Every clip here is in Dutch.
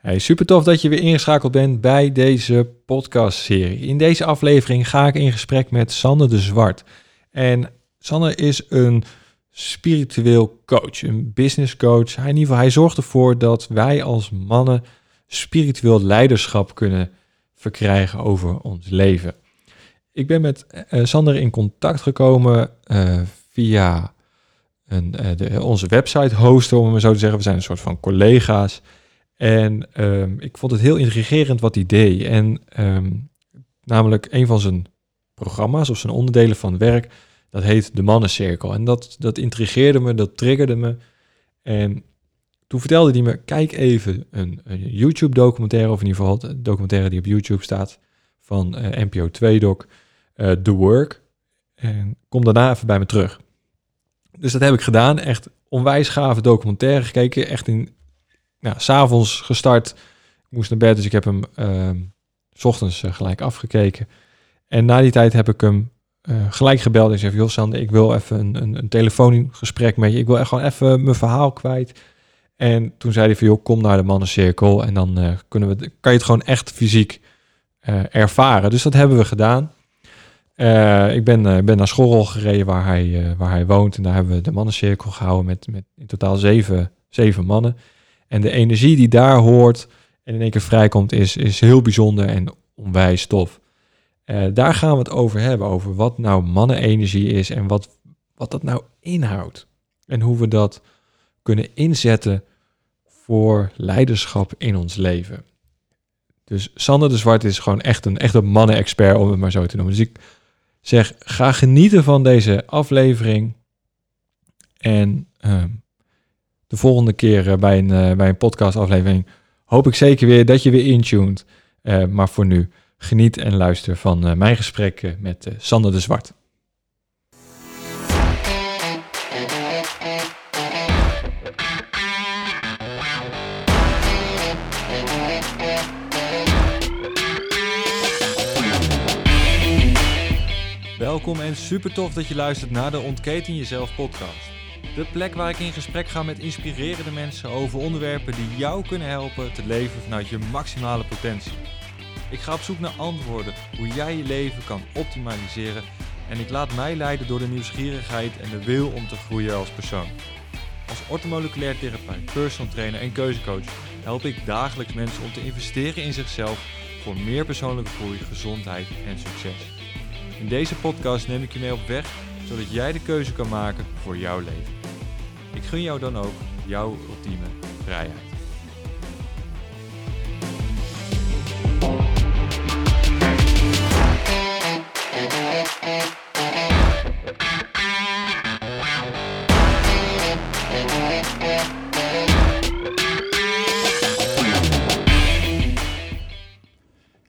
Hey, super tof dat je weer ingeschakeld bent bij deze podcastserie. In deze aflevering ga ik in gesprek met Sanne de Zwart. En Sanne is een spiritueel coach, een business coach. Hij, hij zorgt ervoor dat wij als mannen spiritueel leiderschap kunnen verkrijgen over ons leven. Ik ben met uh, Sander in contact gekomen uh, via een, uh, de, onze website hosten, om het maar zo te zeggen. We zijn een soort van collega's. En um, ik vond het heel intrigerend wat hij deed. En um, namelijk een van zijn programma's of zijn onderdelen van werk, dat heet de Mannencirkel. En dat, dat intrigeerde me, dat triggerde me. En toen vertelde hij me, kijk even een, YouTube-documentaire, of in ieder geval een documentaire die op YouTube staat, van uh, NPO 2-doc, uh, The Work. En kom daarna even bij me terug. Dus dat heb ik gedaan. Echt onwijs gave documentaire gekeken. Echt in nou, s'avonds gestart. Ik moest naar bed, dus ik heb hem uh, s ochtends uh, gelijk afgekeken. En na die tijd heb ik hem uh, gelijk gebeld en zei: Joh, Sander, ik wil even een, een, een telefoongesprek met je. Ik wil echt gewoon even mijn verhaal kwijt. En toen zei hij van, joh, kom naar de mannencirkel en dan uh, kunnen we, kan je het gewoon echt fysiek ervaren. Dus dat hebben we gedaan. Ik ben, ben naar Schorrel gereden waar hij, waar hij woont en daar hebben we de mannencirkel gehouden met, met in totaal zeven, zeven mannen. En de energie die daar hoort en in één keer vrijkomt is, is heel bijzonder en onwijs tof. daar gaan we het over hebben, over wat nou mannenenergie is en wat, wat dat nou inhoudt. En hoe we dat kunnen inzetten voor leiderschap in ons leven. Dus Sander de Zwart is gewoon echt een, echt een mannen-expert, om het maar zo te noemen. Dus ik zeg, ga genieten van deze aflevering. En uh, de volgende keer uh, bij een, uh, bij een podcastaflevering hoop ik zeker weer dat je weer intuned. Uh, maar voor nu, geniet en luister van mijn gesprek met Sander de Zwart. Welkom en super tof dat je luistert naar de Ontketen Jezelf podcast. De plek waar ik in gesprek ga met inspirerende mensen over onderwerpen die jou kunnen helpen te leven vanuit je maximale potentie. Ik ga op zoek naar antwoorden hoe jij je leven kan optimaliseren en ik laat mij leiden door de nieuwsgierigheid en de wil om te groeien als persoon. Als ortomoleculair therapeut, personal trainer en keuzecoach help ik dagelijks mensen om te investeren in zichzelf voor meer persoonlijke groei, gezondheid en succes. In deze podcast neem ik je mee op weg, zodat jij de keuze kan maken voor jouw leven. Ik gun jou dan ook jouw ultieme vrijheid.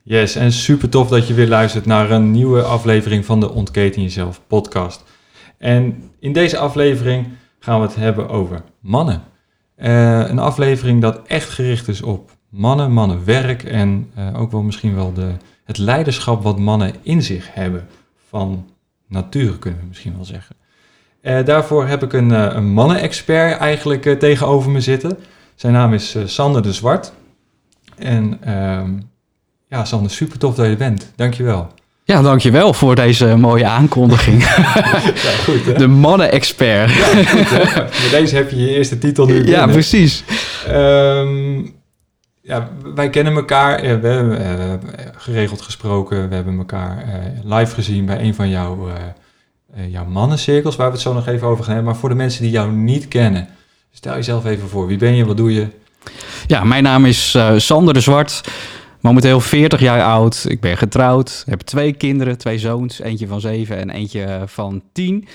Yes, en super tof dat je weer luistert naar een nieuwe aflevering van de Ontketen Jezelf podcast. En in deze aflevering gaan we het hebben over mannen. Uh, een aflevering dat echt gericht is op mannen, mannenwerk en uh, ook wel misschien wel de, het leiderschap wat mannen in zich hebben. Van nature kunnen we misschien wel zeggen. Uh, daarvoor heb ik een, een mannen-expert eigenlijk tegenover me zitten. Zijn naam is Sander de Zwart. En ehm, ja, Sander, super tof dat je bent. Dankjewel. Ja, dankjewel voor deze mooie aankondiging. ja, goed, hè? De mannen-expert. Ja, goed, Met deze heb je je eerste titel nu Ja, precies. Um, ja, wij kennen elkaar. We hebben uh, geregeld gesproken. We hebben elkaar uh, live gezien bij een van jouw, uh, jouw mannencirkels, waar we het zo nog even over gaan hebben. Maar voor de mensen die jou niet kennen, stel jezelf even voor. Wie ben je? Wat doe je? Ja, mijn naam is Sander de Zwart. Momenteel 40 jaar oud. Ik ben getrouwd. Heb twee kinderen, twee zoons. Eentje van zeven en eentje van tien.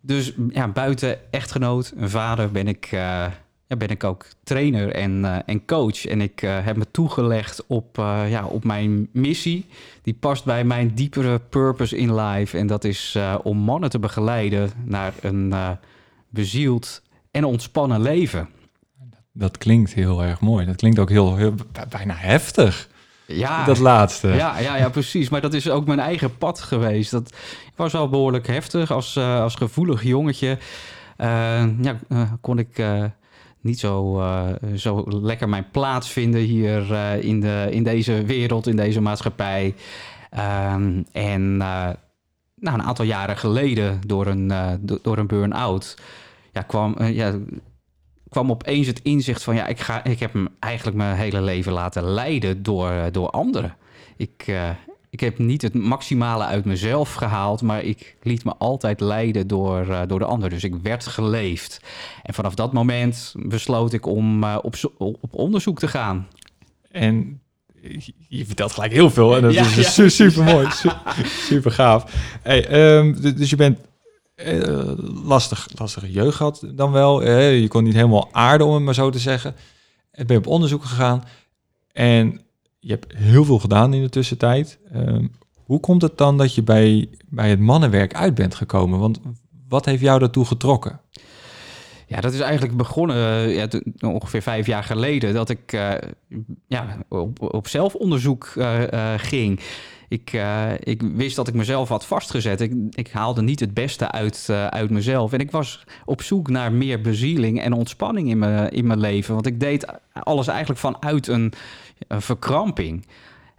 Dus ja, buiten echtgenoot, een vader, ben ik, ja, ben ik ook trainer en, uh, en coach. En ik heb me toegelegd op, ja, op mijn missie. Die past bij mijn diepere purpose in life. En dat is om mannen te begeleiden naar een bezield en ontspannen leven. Dat klinkt heel erg mooi. Dat klinkt ook heel, heel bijna heftig. Ja, dat laatste. Ja, ja, ja, precies. Maar dat is ook mijn eigen pad geweest. Dat was wel behoorlijk heftig. Als, uh, als gevoelig jongetje uh, ja, uh, kon ik niet zo, zo lekker mijn plaats vinden hier in, de, in deze wereld, in deze maatschappij. Um, en nou, een aantal jaren geleden, door een, door een burn-out, ja, kwam, ja, kwam opeens het inzicht van... ja, ik, ga, ik heb hem eigenlijk mijn hele leven laten leiden door, door anderen. Ik, ik heb niet het maximale uit mezelf gehaald, maar ik liet me altijd leiden door, uh, door de ander. Dus ik werd geleefd. En vanaf dat moment besloot ik om uh, op, op onderzoek te gaan. En je vertelt gelijk heel veel en dat ja, is ja, super mooi, super gaaf. Hey, um, dus je bent uh, lastig, lastige jeugd gehad dan wel. je kon niet helemaal aarden, om het maar zo te zeggen. En ben op onderzoek gegaan. En je hebt heel veel gedaan in de tussentijd. Um, hoe komt het dan dat je bij, bij het mannenwerk uit bent gekomen? Want wat heeft jou daartoe getrokken? Ja, dat is eigenlijk begonnen uh, ja, ongeveer vijf jaar geleden dat ik uh, ja, op, op zelfonderzoek ging. Ik, ik wist dat ik mezelf had vastgezet. Ik, ik haalde niet het beste uit, uit mezelf. En ik was op zoek naar meer bezieling en ontspanning in mijn, in mijn leven. Want ik deed alles eigenlijk vanuit een verkramping.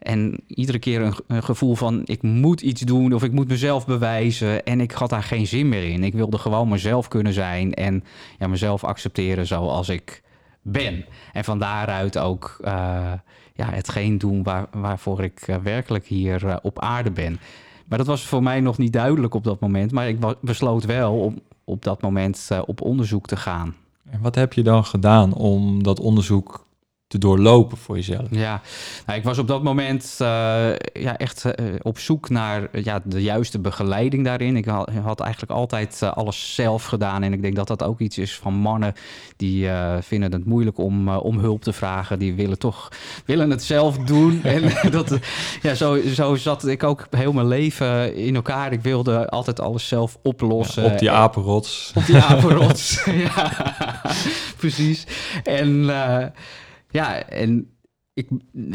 En iedere keer een, gevoel van ik moet iets doen of ik moet mezelf bewijzen. En ik had daar geen zin meer in. Ik wilde gewoon mezelf kunnen zijn en ja, mezelf accepteren zoals ik ben. En van daaruit ook uh, ja, hetgeen doen waar, waarvoor ik uh, werkelijk hier uh, op aarde ben. Maar dat was voor mij nog niet duidelijk op dat moment. Maar ik besloot wel om op dat moment op onderzoek te gaan. En wat heb je dan gedaan om dat onderzoek te doorlopen voor jezelf? Ja, nou, ik was op dat moment uh, ja, echt uh, op zoek naar uh, ja, de juiste begeleiding daarin. Ik had, had eigenlijk altijd alles zelf gedaan. En ik denk dat dat ook iets is van mannen die vinden het moeilijk om, om hulp te vragen. Die willen toch willen het zelf doen. en dat, ja, zo, zo zat ik ook heel mijn leven in elkaar. Ik wilde altijd alles zelf oplossen. Ja, op die apenrots. Op die apenrots, ja, precies. En ja, en ik,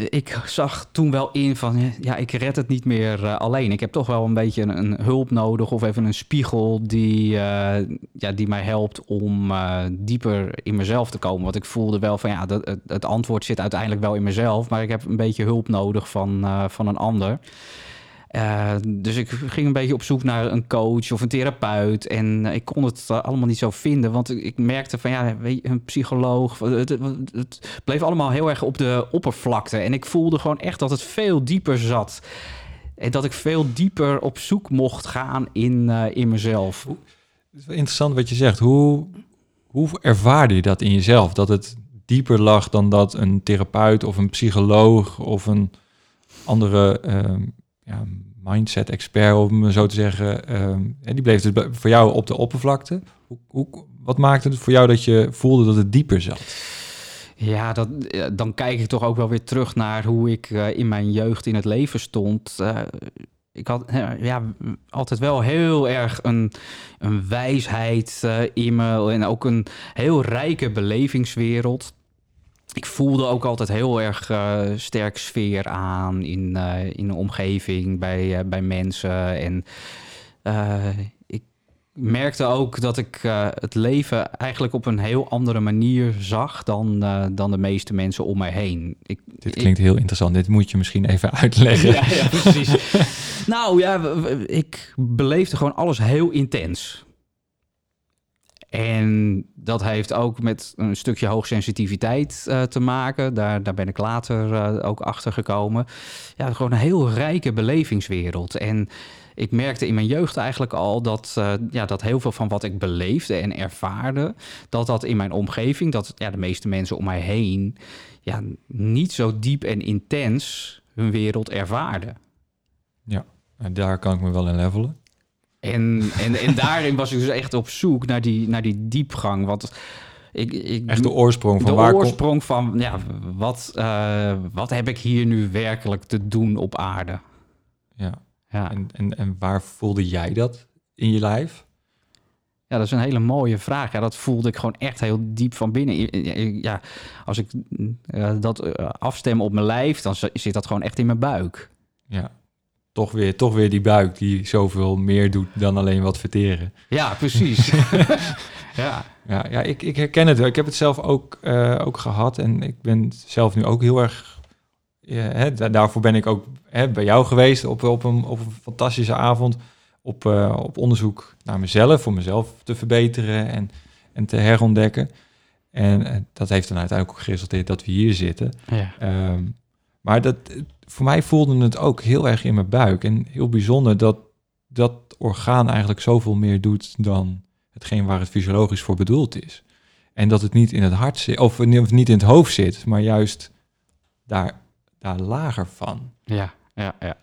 ik zag toen wel in van, ja, ik red het niet meer uh, alleen. Ik heb toch wel een beetje een, hulp nodig of even een spiegel die, uh, ja, die mij helpt om uh, dieper in mezelf te komen. Want ik voelde wel van, ja, dat, het, het, antwoord zit uiteindelijk wel in mezelf, maar ik heb een beetje hulp nodig van, van een ander. Uh, dus ik ging een beetje op zoek naar een coach of een therapeut. En ik kon het allemaal niet zo vinden. Want ik merkte van ja, een psycholoog. Het, bleef allemaal heel erg op de oppervlakte. En ik voelde gewoon echt dat het veel dieper zat. En dat ik veel dieper op zoek mocht gaan in, in mezelf. Het is wel interessant wat je zegt. Hoe, hoe ervaarde je dat in jezelf? Dat het dieper lag dan dat een therapeut of een psycholoog of een andere uh, ja, mindset expert, om zo te zeggen. En die bleef dus voor jou op de oppervlakte. Hoe, hoe, wat maakte het voor jou dat je voelde dat het dieper zat? Ja, dat, dan kijk ik toch ook wel weer terug naar hoe ik uh, in mijn jeugd in het leven stond. Uh, ik had ja, altijd wel heel erg een, een wijsheid uh, in me en ook een heel rijke belevingswereld ik voelde ook altijd heel erg uh, sterk sfeer aan in, uh, in de omgeving, bij, uh, bij mensen. En ik merkte ook dat ik het leven eigenlijk op een heel andere manier zag dan, dan de meeste mensen om mij heen. Ik, Dit klinkt heel interessant. Dit moet je misschien even uitleggen. ja, ja, precies. nou ja, ik beleefde gewoon alles heel intens. En dat heeft ook met een stukje hoogsensitiviteit uh, te maken. Daar, daar ben ik later uh, ook achter gekomen. Ja, gewoon een heel rijke belevingswereld. En ik merkte in mijn jeugd eigenlijk al dat, uh, ja, dat heel veel van wat ik beleefde en ervaarde, dat dat in mijn omgeving, dat ja, de meeste mensen om mij heen, ja, niet zo diep en intens hun wereld ervaarden. Ja, en daar kan ik me wel in levelen. En, en, en daarin was ik dus echt op zoek naar die, naar die diepgang. Want ik, ik, echt de oorsprong van de waar oorsprong van ja, wat, uh, wat heb ik hier nu werkelijk te doen op aarde? Ja. ja. En, en, en waar voelde jij dat in je lijf? Ja, dat is een hele mooie vraag. Ja, dat voelde ik gewoon echt heel diep van binnen. Ja, als ik uh, dat uh, afstem op mijn lijf, dan zit dat gewoon echt in mijn buik. Ja, toch weer, toch weer die buik die zoveel meer doet dan alleen wat verteren. Ja, precies. Ja. Ja, ja ik, ik herken het wel. Ik heb het zelf ook, eh, ook gehad. En ik ben zelf nu ook heel erg... ja, hè, da- daarvoor ben ik ook hè, bij jou geweest op, op, een, op een fantastische avond. Op, eh, op onderzoek naar mezelf, om mezelf te verbeteren en, en te herontdekken. En dat heeft dan uiteindelijk ook geresulteerd dat we hier zitten. Ja. Ehm, maar dat, voor mij voelde het ook heel erg in mijn buik. En heel bijzonder dat dat orgaan eigenlijk zoveel meer doet dan hetgeen waar het fysiologisch voor bedoeld is. En dat het niet in het hart zit, of niet in het hoofd zit, maar juist daar, daar lager van. Ja, ja, ja.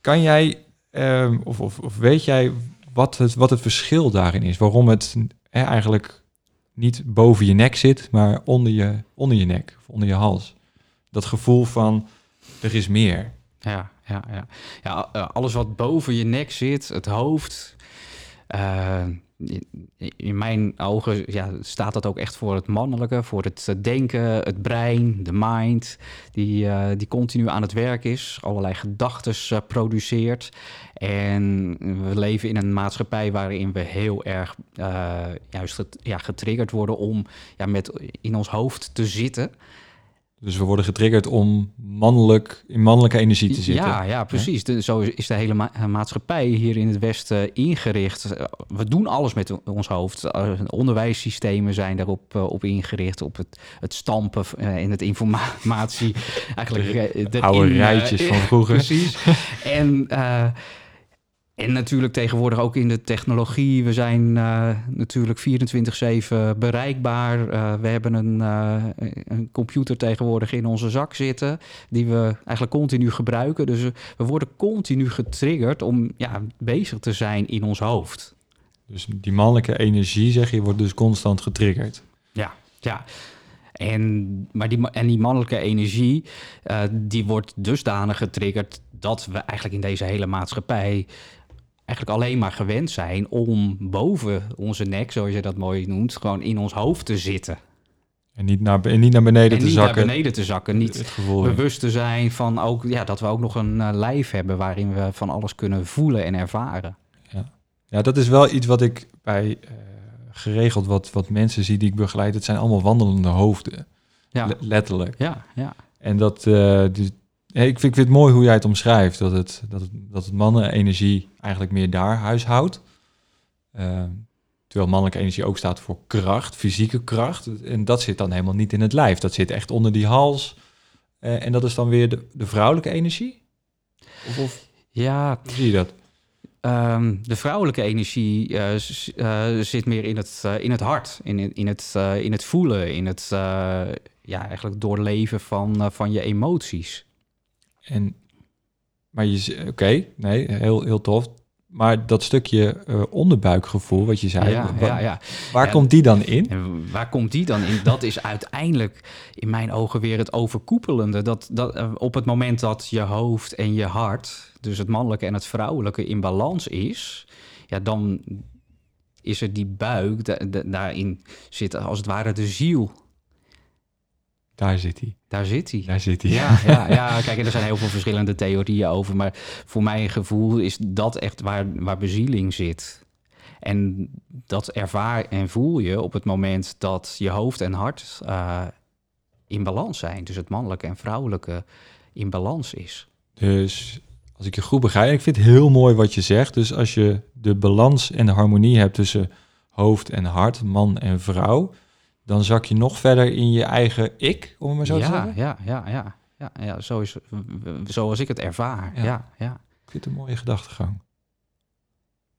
Kan jij, ehm, of, of, of weet jij wat het, wat het verschil daarin is? Waarom het eigenlijk niet boven je nek zit, maar onder je, onder je nek, of onder je hals? Dat gevoel van, er is meer. Ja, ja, ja. ja eh, alles wat boven je nek zit, het hoofd. eh, in, mijn ogen ja, staat dat ook echt voor het mannelijke, voor het eh, denken, het brein, de mind, die, die continu aan het werk is, allerlei gedachten produceert. En we leven in een maatschappij waarin we heel erg juist ja, getriggerd worden om ja, met in ons hoofd te zitten. Dus we worden getriggerd om mannelijk, in mannelijke energie te zitten. Ja, ja precies. De, zo is de hele ma- eh, maatschappij hier in het Westen ingericht. Eh, We doen alles met ons hoofd. Eh, onderwijssystemen zijn daarop op ingericht. Op het, het stampen en het informatie. Eigenlijk erin, Oude rijtjes van vroeger. Precies. en, en natuurlijk tegenwoordig ook in de technologie. We zijn eh, natuurlijk 24-7 bereikbaar. Eh, we hebben een, eh, een computer tegenwoordig in onze zak zitten... die we eigenlijk continu gebruiken. Dus we- worden continu getriggerd om ja, bezig te zijn in ons hoofd. Dus die mannelijke energie, zeg je, wordt dus constant getriggerd. Ja, ja. En, maar die, en die mannelijke energie, die wordt dusdanig getriggerd dat we eigenlijk in deze hele maatschappij eigenlijk alleen maar gewend zijn om boven onze nek, zoals je dat mooi noemt, gewoon in ons hoofd te zitten. En niet naar, en niet naar beneden en te niet zakken. naar beneden te zakken, niet bewust te zijn van ook, ja, dat we ook nog een eh, lijf hebben waarin we van alles kunnen voelen en ervaren. Ja, dat is wel iets wat ik bij eh, geregeld wat, wat mensen zie die ik begeleid. Het zijn allemaal wandelende hoofden. Ja, Le- letterlijk. ja, ja. En dat, hey, ik, vind, ik vind het mooi hoe jij het omschrijft. Dat het, dat het, dat het mannenenergie eigenlijk meer daar huishoudt. Eh, terwijl mannelijke energie ook staat voor kracht, fysieke kracht. En dat zit dan helemaal niet in het lijf. Dat zit echt onder die hals. Eh, en dat is dan weer de, de vrouwelijke energie? Of, of Ja, hoe zie je dat? Ehm, de vrouwelijke energie eh, eh, zit meer in het, in het hart, in, in, het, in het voelen, in het ja, eigenlijk doorleven van, van je emoties. En, maar je, oké, nee, heel, heel tof. Maar dat stukje eh, onderbuikgevoel, wat je zei, ja, wa- ja, ja. waar komt die dan in? En waar komt die dan in? Dat is uiteindelijk in mijn ogen weer het overkoepelende. Dat, dat eh, op het moment dat je hoofd en je hart, dus het mannelijke en het vrouwelijke, in balans is, ja, dan is er die buik, da- da- daarin zit als het ware de ziel. Daar zit hij. Daar zit hij. Daar zit hij. Ja, ja, ja, kijk, en er zijn heel veel verschillende theorieën over. Maar voor mijn gevoel is dat echt waar, waar bezieling zit. En dat ervaar en voel je op het moment dat je hoofd en hart eh, in balans zijn. Dus het mannelijke en vrouwelijke in balans is. Dus als ik je goed begrijp, ik vind het heel mooi wat je zegt. Dus als je de balans en de harmonie hebt tussen hoofd en hart, man en vrouw, dan zak je nog verder in je eigen ik, om het maar zo te zeggen. ja, ja, ja, ja, ja, zo is, zoals ik het ervaar. Ja. Ja, ja. Ik vind het een mooie gedachtegang.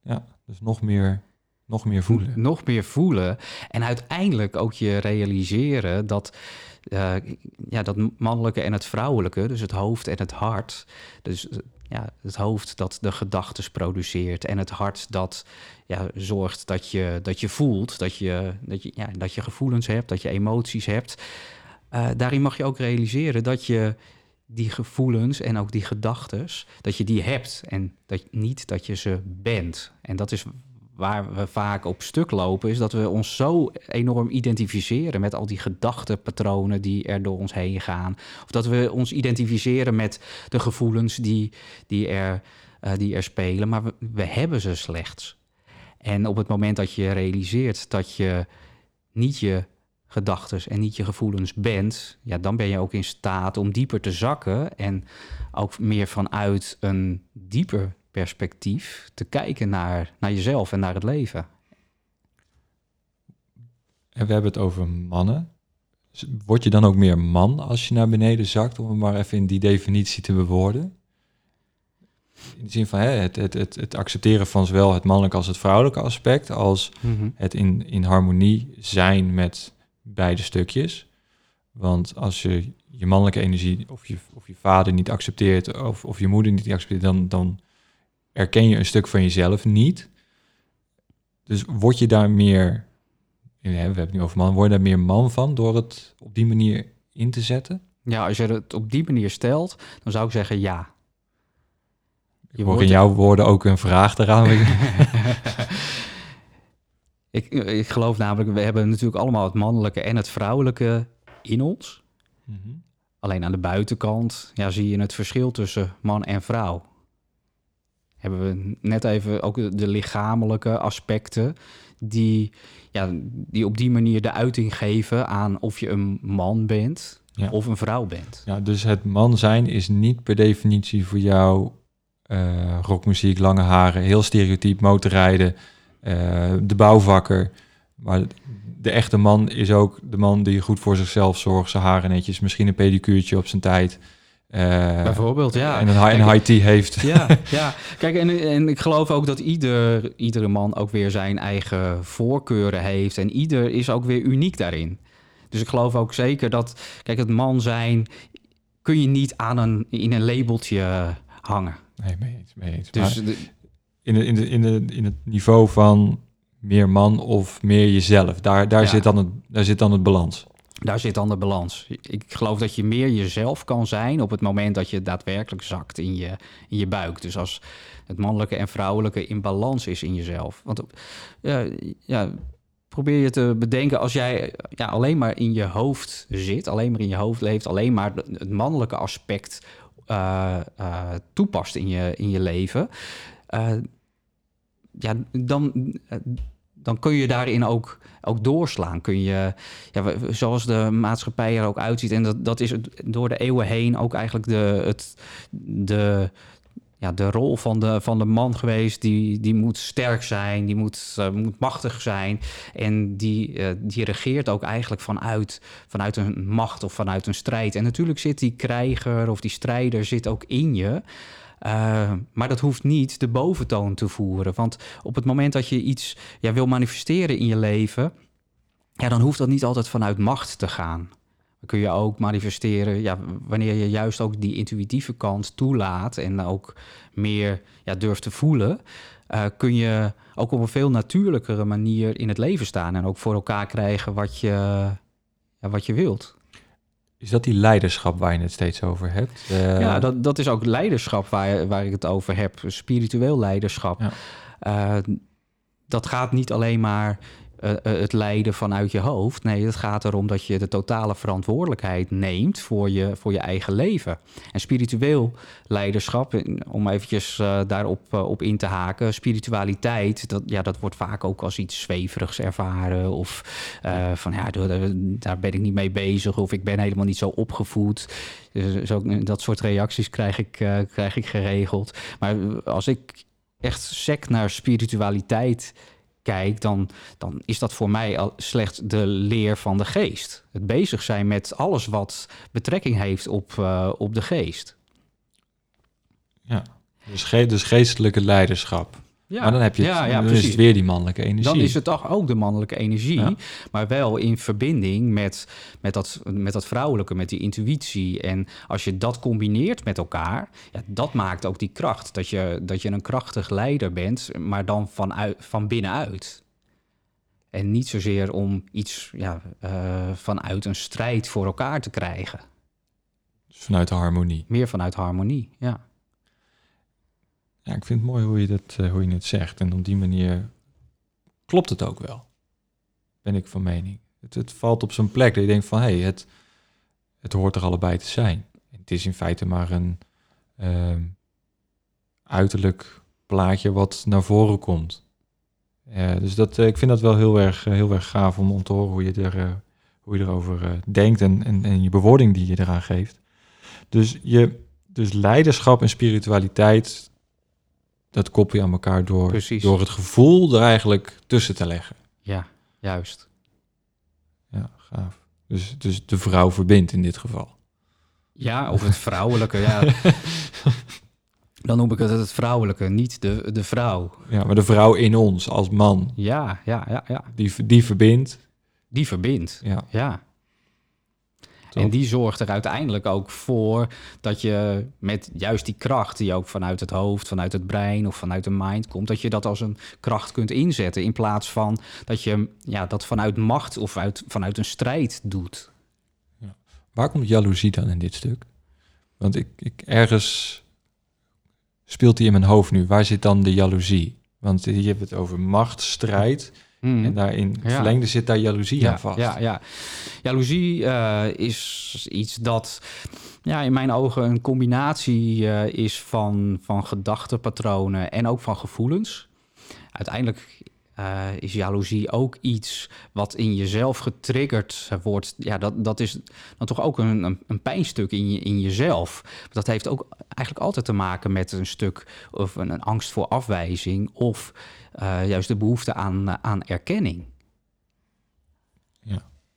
Ja, dus nog meer, nog meer voelen. Nog meer voelen. En uiteindelijk ook je realiseren dat, eh, ja, dat mannelijke en het vrouwelijke, dus het hoofd en het hart. Dus ja, het hoofd dat de gedachten produceert en het hart dat ja, zorgt dat je, dat je voelt, dat je, dat, je, ja, dat je gevoelens hebt, dat je emoties hebt. Eh, daarin mag je ook realiseren dat je die gevoelens en ook die gedachten, dat je die hebt en dat, niet dat je ze bent. En dat is waar we vaak op stuk lopen, is dat we ons zo enorm identificeren met al die gedachtenpatronen die er door ons heen gaan. Of dat we ons identificeren met de gevoelens die, die, er, eh, die er spelen, maar we, we hebben ze slechts. En op het moment dat je realiseert dat je niet je gedachten en niet je gevoelens bent, ja, dan ben je ook in staat om dieper te zakken en ook meer vanuit een dieper perspectief te kijken naar, naar jezelf en naar het leven. En we hebben het over mannen. Word je dan ook meer man als je naar beneden zakt, om het maar even in die definitie te bewoorden? In de zin van hè, het, het, het, het accepteren van zowel het mannelijke als het vrouwelijke aspect, als het in, in harmonie zijn met beide stukjes. Want als je je mannelijke energie of je, of je vader niet accepteert, of, of je moeder niet accepteert, dan, dan erken je een stuk van jezelf niet. Dus word je daar meer, we hebben het nu over man, word je daar meer man van door het op die manier in te zetten? Ja, als je het op die manier stelt, dan zou ik zeggen ja. Je hoor in jouw woorden ook een vraag eraan. ik, ik geloof namelijk, we hebben natuurlijk allemaal het mannelijke en het vrouwelijke in ons. Mhm. Alleen aan de buitenkant ja, zie je het verschil tussen man en vrouw. Hebben we net even ook de lichamelijke aspecten die, ja, die op die manier de uiting geven aan of je een man bent of een vrouw bent. Ja, dus het man zijn is niet per definitie voor jou uh, rockmuziek, lange haren, heel stereotyp, motorrijden, uh, de bouwvakker. Maar de echte man is ook de man die goed voor zichzelf zorgt, zijn haren netjes, misschien een pedicuurtje op zijn tijd. Uh, Bijvoorbeeld, ja. En een, high, high tea heeft. Ja, ja. kijk, en, en ik geloof ook dat ieder, iedere man ook weer zijn eigen voorkeuren heeft. En ieder is ook weer uniek daarin. Dus ik geloof ook zeker dat, kijk, het man zijn kun je niet aan een, in een labeltje hangen. Nee, mee eens. Mee eens. Dus in, de, in, de, in, de, in het niveau van meer man of meer jezelf, daar, daar, zit, dan het, daar zit dan het balans. Daar zit dan de balans. Ik geloof dat je meer jezelf kan zijn op het moment dat je daadwerkelijk zakt in je, in je buik. Dus als het mannelijke en vrouwelijke in balans is in jezelf. Want uh, ja, probeer je te bedenken als jij ja, alleen maar in je hoofd zit, alleen maar in je hoofd leeft, alleen maar het mannelijke aspect uh, toepast in je, in je leven, ja, dan, dan kun je daarin ook, ook doorslaan. Kun je, ja, zoals de maatschappij er ook uitziet, en dat, dat is door de eeuwen heen ook eigenlijk de, het, de, ja, de rol van de, van de man geweest. Die, die moet sterk zijn, die moet, uh, moet machtig zijn. En die, uh, die regeert ook eigenlijk vanuit, vanuit een macht of vanuit een strijd. En natuurlijk zit die krijger of die strijder zit ook in je. Uh, maar dat hoeft niet de boventoon te voeren. Want op het moment dat je iets ja, wil manifesteren in je leven, ja, dan hoeft dat niet altijd vanuit macht te gaan kun je ook manifesteren ja, wanneer je juist ook die intuïtieve kant toelaat en ook meer ja, durft te voelen. Uh, kun je ook op een veel natuurlijkere manier in het leven staan en ook voor elkaar krijgen wat je, ja, wat je wilt. Is dat die leiderschap waar je het steeds over hebt? Uh... Ja, dat, dat is ook leiderschap waar, waar ik het over heb. Spiritueel leiderschap. Ja. Uh, dat gaat niet alleen maar uh, het leiden vanuit je hoofd. Nee, het gaat erom dat je de totale verantwoordelijkheid neemt voor je, voor je eigen leven. En spiritueel leiderschap, om eventjes uh, daarop op in te haken, spiritualiteit, dat, ja, dat wordt vaak ook als iets zweverigs ervaren. Of van ja, daar ben ik niet mee bezig. Of ik ben helemaal niet zo opgevoed. Dus zo, dat soort reacties krijg ik, krijg ik geregeld. Maar als ik echt sec naar spiritualiteit kijk, dan, dan is dat voor mij slechts de leer van de geest. Het bezig zijn met alles wat betrekking heeft op, uh, op de geest. Ja, dus, ge dus geestelijke leiderschap. Ja, maar dan heb je het, ja, ja, dan is het weer die mannelijke energie. Dan is het toch ook de mannelijke energie, maar wel in verbinding met, met, dat, met dat vrouwelijke, met die intuïtie. En als je dat combineert met elkaar, ja, dat maakt ook die kracht. Dat je, dat je een krachtig leider bent, maar dan vanuit, van binnenuit. En niet zozeer om iets ja, uh, vanuit een strijd voor elkaar te krijgen. Dus vanuit de harmonie. Meer vanuit harmonie, ja. Ja, ik vind het mooi hoe je, dat, uh, hoe je het zegt. En op die manier klopt het ook wel. Ben ik van mening. Het, het valt op zijn plek dat je denkt van... hé, hey, het, het hoort er allebei te zijn. Het is in feite maar een uh, uiterlijk plaatje wat naar voren komt. Eh, dus dat, eh, ik vind dat wel heel erg, eh, heel erg gaaf om, om te horen hoe je, er, eh, hoe je erover eh, denkt en, en, en je bewoording die je eraan geeft. Dus, je, dus leiderschap en spiritualiteit, dat koppel je aan elkaar door, Precies. door het gevoel er eigenlijk tussen te leggen. Ja, juist. Ja, gaaf. Dus, dus de vrouw verbindt in dit geval. Ja, of het vrouwelijke, ja. Dan noem ik het het vrouwelijke, niet de, de vrouw. Ja, maar de vrouw in ons als man, Ja, ja, ja, ja. die, die verbindt. Die verbindt. Ja, Ja. Top. En die zorgt er uiteindelijk ook voor dat je met juist die kracht die ook vanuit het hoofd, vanuit het brein of vanuit de mind komt, dat je dat als een kracht kunt inzetten in plaats van dat je ja, dat vanuit macht of uit, vanuit een strijd doet. Waar komt jaloezie dan in dit stuk? Want ik, ik ergens speelt die in mijn hoofd nu. Waar zit dan de jaloezie? Want je hebt het over macht, strijd. Hmm. En daarin Ja. verlengde zit daar jaloezie aan vast. Ja, ja. Jaloezie eh, is iets dat ja, in mijn ogen een combinatie eh, is van, van gedachtenpatronen en ook van gevoelens. Uiteindelijk eh, is jaloezie ook iets wat in jezelf getriggerd wordt. Ja, dat, dat is dan toch ook een, een, een pijnstuk in, je, in jezelf. Dat heeft ook eigenlijk altijd te maken met een stuk of een, een angst voor afwijzing of eh, juist de behoefte aan, eh, aan erkenning.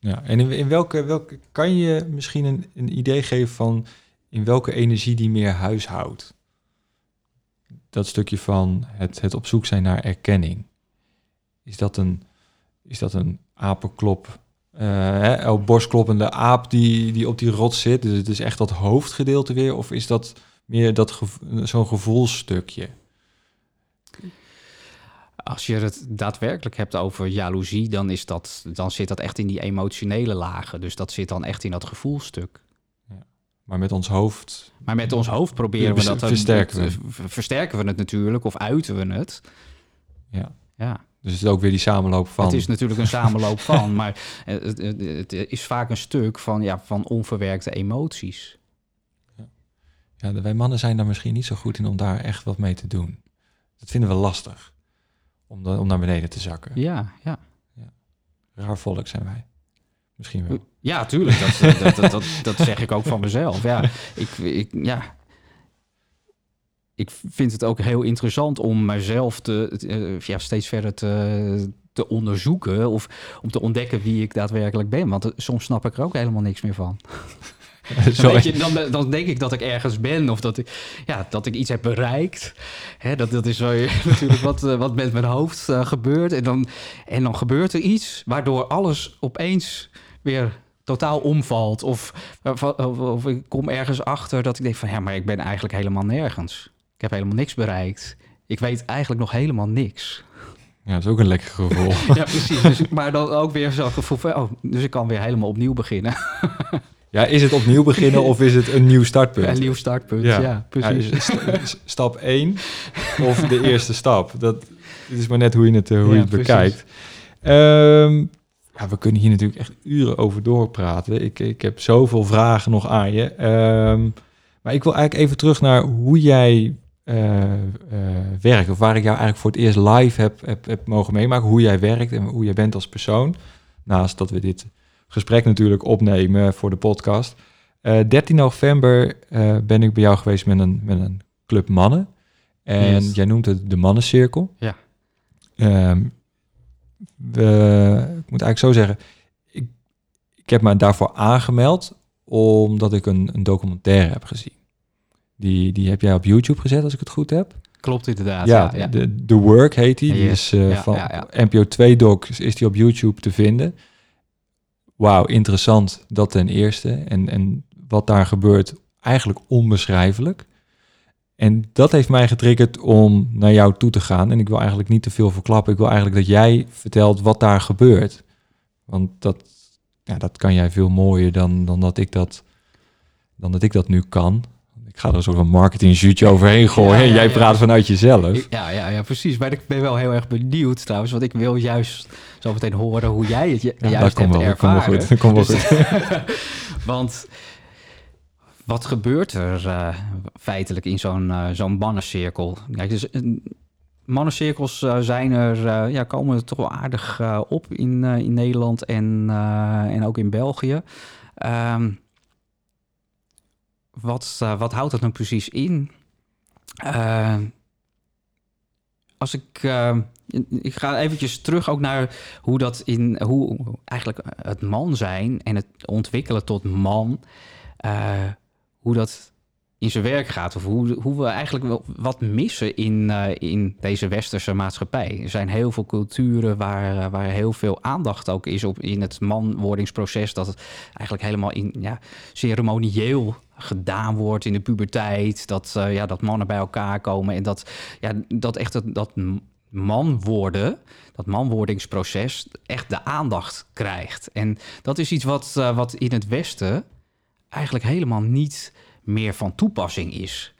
Ja, en in, welke, welke kan je misschien een, een idee geven van in welke energie die meer huishoudt? Dat stukje van het, het op zoek zijn naar erkenning. Is dat een, is dat een apenklop, oh, borstkloppende aap die, die op die rots zit? Dus het is echt dat hoofdgedeelte weer? Of is dat meer dat zo'n gevoelstukje? Als je het daadwerkelijk hebt over jaloezie, dan, is dat, dan zit dat echt in die emotionele lagen. Dus dat zit dan echt in dat gevoelstuk. Maar met ons hoofd Maar met ons hoofd proberen we dat... versterken we. Versterken we het natuurlijk, of uiten we het. Ja. Ja, Dus het is ook weer die samenloop van. het is natuurlijk een samenloop van. Maar het, het, het is vaak een stuk van, ja, van onverwerkte emoties. Ja, wij mannen zijn daar misschien niet zo goed in om daar echt wat mee te doen. Dat vinden we lastig. Om, da- om naar beneden te zakken. Ja, ja. Raar volk zijn wij. Misschien wel. Ja, tuurlijk. Dat, dat, dat, dat, dat zeg ik ook van mezelf. Ja, ik, ik, ja. ik vind het ook heel interessant om mezelf te, eh, ja, steeds verder te, te onderzoeken. Of om te ontdekken wie ik daadwerkelijk ben. Want eh, soms snap ik er ook helemaal niks meer van. Dan, Sorry. weet je, dan, dan denk ik dat ik ergens ben of dat ik, ja, dat ik iets heb bereikt. Hè, dat, dat is natuurlijk wat, eh, wat met mijn hoofd eh, gebeurt. En dan, en dan gebeurt er iets waardoor alles opeens weer totaal omvalt. Of, of, of, of ik kom ergens achter dat ik denk van... ja, maar ik ben eigenlijk helemaal nergens. Ik heb helemaal niks bereikt. Ik weet eigenlijk nog helemaal niks. Ja, dat is ook een lekker gevoel. Ja, precies. Dus, maar dan ook weer zo'n gevoel van... oh, dus ik kan weer helemaal opnieuw beginnen. Ja, is het opnieuw beginnen of is het een nieuw startpunt? Een nieuw startpunt, ja, precies. Ja, is het st- stap 1 of de eerste stap. Dat het is maar net hoe je het, eh, hoe Ja, je het bekijkt. Ehm, ja, we kunnen hier natuurlijk echt uren over doorpraten. Ik, ik heb zoveel vragen nog aan je. Ehm, maar ik wil eigenlijk even terug naar hoe jij eh, eh, werkt. Of waar ik jou eigenlijk voor het eerst live heb, heb, heb mogen meemaken. Hoe jij werkt en hoe jij bent als persoon. Naast dat we dit gesprek natuurlijk opnemen voor de podcast. Eh 13 november eh, ben ik bij jou geweest met een, met een club mannen. En Yes. jij noemt het de mannencirkel. Ja. Ehm, we, ik moet eigenlijk zo zeggen, ik, ik heb me daarvoor aangemeld omdat ik een, een documentaire heb gezien. Die, die heb jij op YouTube gezet, als ik het goed heb. Klopt inderdaad. ja, ja, ja. De, The Work heet die. Is eh, Ja, van NPO 2 Doc is die op YouTube te vinden. Wauw, interessant. Dat ten eerste. En, en wat daar gebeurt, eigenlijk onbeschrijfelijk. En dat heeft mij getriggerd om naar jou toe te gaan. En ik wil eigenlijk niet te veel verklappen. Ik wil eigenlijk dat jij vertelt wat daar gebeurt. Want dat, ja, dat kan jij veel mooier dan, dan, dat ik dat, dan dat ik dat nu kan. Ik ga er een soort van marketing overheen gooien. Ja, ja, jij praat vanuit jezelf. Ja, ja, ja, precies. Maar ik ben wel heel erg benieuwd trouwens. Want ik wil juist zo meteen horen hoe jij het je- Ja, juist hebt wel, dat komt wel ervaren. goed. Wel Dus-. Want wat gebeurt er eh, feitelijk in zo'n eh, zo'n bannencirkel? Kijk, dus, een- mannencirkels uh, zijn er, uh, ja, komen er toch wel aardig uh, op in, in Nederland en, en ook in België. Um, wat, wat houdt dat nou precies in? als ik, ik ga eventjes terug ook naar hoe dat in, hoe eigenlijk het man zijn en het ontwikkelen tot man, hoe dat in zijn werk gaat. Of hoe, hoe we eigenlijk wat missen in, uh, in deze westerse maatschappij. Er zijn heel veel culturen waar, eh, waar heel veel aandacht ook is op in het manwordingsproces. Dat het eigenlijk helemaal in ja, ceremonieel gedaan wordt in de puberteit. Dat, uh, ja, dat mannen bij elkaar komen en dat, ja, dat echt dat, dat man worden, dat manwordingsproces, echt de aandacht krijgt. En dat is iets wat, wat in het Westen eigenlijk helemaal niet meer van toepassing is.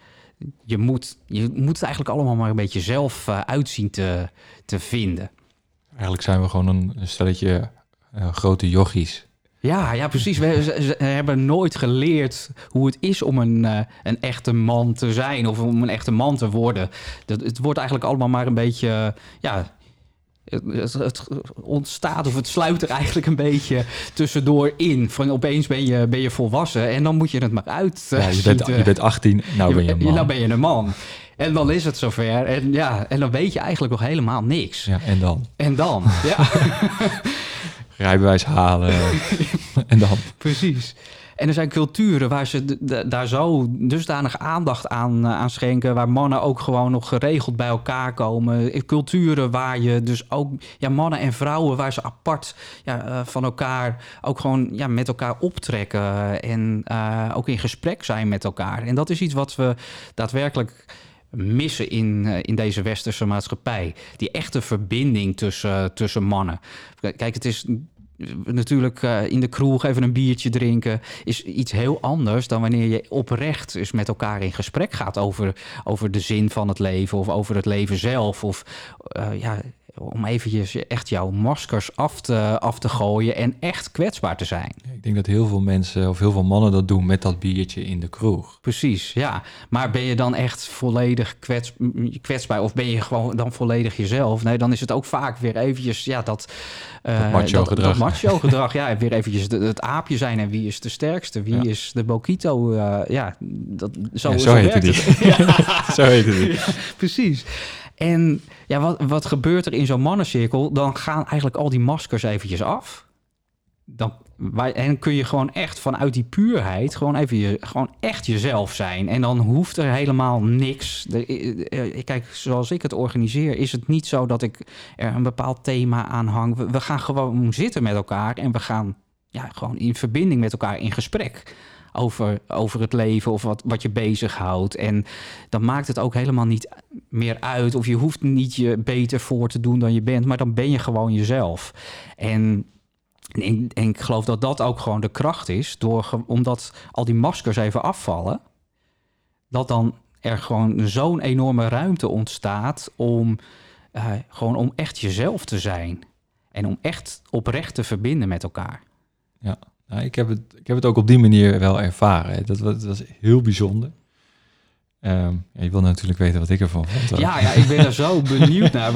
Je moet, je moet het eigenlijk allemaal maar een beetje zelf uh, uitzien te, te vinden. Eigenlijk zijn we gewoon een, stelletje uh, grote yogis. Ja, ja, precies. We, ze, hebben nooit geleerd hoe het is om een, uh, een echte man te zijn of om een echte man te worden. Dat, het wordt eigenlijk allemaal maar een beetje ja, het, het, ontstaat of het sluit er eigenlijk een beetje tussendoor in. Van opeens ben je, ben je volwassen en dan moet je het maar uit. Ja, je, bent, je bent 18, nou ben je een man. Nou ben je een man. En dan is het zover. En, ja, en dan weet je eigenlijk nog helemaal niks. Ja, en dan? En dan, ja. Rijbewijs halen. en dan? Precies. En er zijn culturen waar ze daar zo dusdanig aandacht aan, uh, aan schenken, waar mannen ook gewoon nog geregeld bij elkaar komen. Culturen waar je dus ook, ja, mannen en vrouwen, waar ze apart ja, uh, van elkaar ook gewoon ja, met elkaar optrekken en ook in gesprek zijn met elkaar. En dat is iets wat we daadwerkelijk missen in, in deze westerse maatschappij. Die echte verbinding tussen, tussen mannen. Kijk, het is natuurlijk uh, in de kroeg even een biertje drinken is iets heel anders dan wanneer je oprecht dus met elkaar in gesprek gaat over, over de zin van het leven of over het leven zelf. Of uh, ja, om eventjes echt jouw maskers af te, af te gooien en echt kwetsbaar te zijn. Ik denk dat heel veel mensen of heel veel mannen dat doen met dat biertje in de kroeg. Precies, ja. Maar ben je dan echt volledig kwets, kwetsbaar of ben je gewoon dan volledig jezelf? Nee, dan is het ook vaak weer eventjes ja, dat, uh, dat macho dat, gedrag. Dat macho gedrag, ja. Weer eventjes het aapje zijn en wie is de sterkste? Wie ja. is de Bokito? Uh, ja, dat, zo, ja, zo, zo heet het. zo heet het. Ja, precies. En ja, wat, wat gebeurt er in zo'n mannencirkel? Dan gaan eigenlijk al die maskers eventjes af. Dan, en kun je gewoon echt vanuit die puurheid gewoon even gewoon echt jezelf zijn. En dan hoeft er helemaal niks. Kijk, zoals ik het organiseer, is het niet zo dat ik er een bepaald thema aan hang. We, we gaan gewoon zitten met elkaar en we gaan ja, gewoon in verbinding met elkaar in gesprek over, over het leven of wat, wat je bezighoudt. En dan maakt het ook helemaal niet meer uit. Of je hoeft niet je beter voor te doen dan je bent, maar dan ben je gewoon jezelf. En en, ik geloof dat dat ook gewoon de kracht is, door, omdat al die maskers even afvallen, dat dan er gewoon zo'n enorme ruimte ontstaat om uh, gewoon om echt jezelf te zijn. En om echt oprecht te verbinden met elkaar. Ja, nou, ik, heb het, ik heb het ook op die manier wel ervaren. Dat, was, dat was heel bijzonder. Um, ja, je wil natuurlijk weten wat ik ervan vond. Ja, ja, ik ben er zo benieuwd naar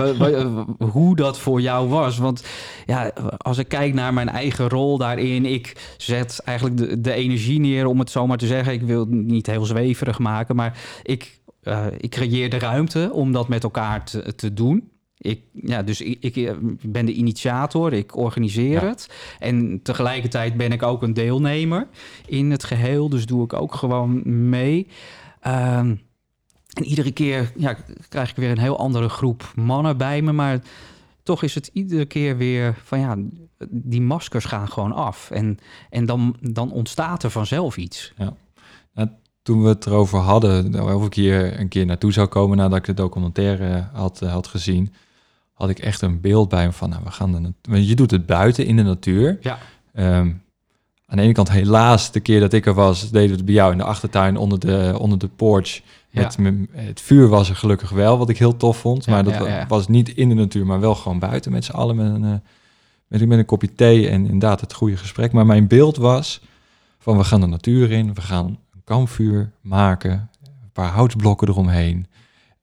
hoe dat voor jou was. Want ja, als ik kijk naar mijn eigen rol daarin, ik zet eigenlijk de, de energie neer, om het zo maar te zeggen. Ik wil het niet heel zweverig maken, maar ik, uh, ik creëer de ruimte om dat met elkaar te, te doen. Ik, ja, dus ik, ik, eh, ben de initiator, ik organiseer het. En tegelijkertijd ben ik ook een deelnemer in het geheel. Dus doe ik ook gewoon mee. Um, en iedere keer ja, krijg ik weer een heel andere groep mannen bij me. Maar toch is het iedere keer weer van ja, die maskers gaan gewoon af. En, en dan, dan ontstaat er vanzelf iets. Ja. Nou, toen we het erover hadden, of ik hier een keer naartoe zou komen nadat ik de documentaire had, had gezien, had ik echt een beeld bij me van, nou, we gaan de je doet het buiten in de natuur. Ja. Um, aan de ene kant helaas, de keer dat ik er was, deden we het bij jou in de achtertuin onder de, onder de porch. Ja. Het, vuur was er gelukkig wel, wat ik heel tof vond. maar dat was niet in de natuur, maar wel gewoon buiten met z'n allen met een, eh, met, met een kopje thee en inderdaad het goede gesprek. Maar mijn beeld was van we gaan de natuur in, we gaan een kampvuur maken, een paar houtblokken eromheen.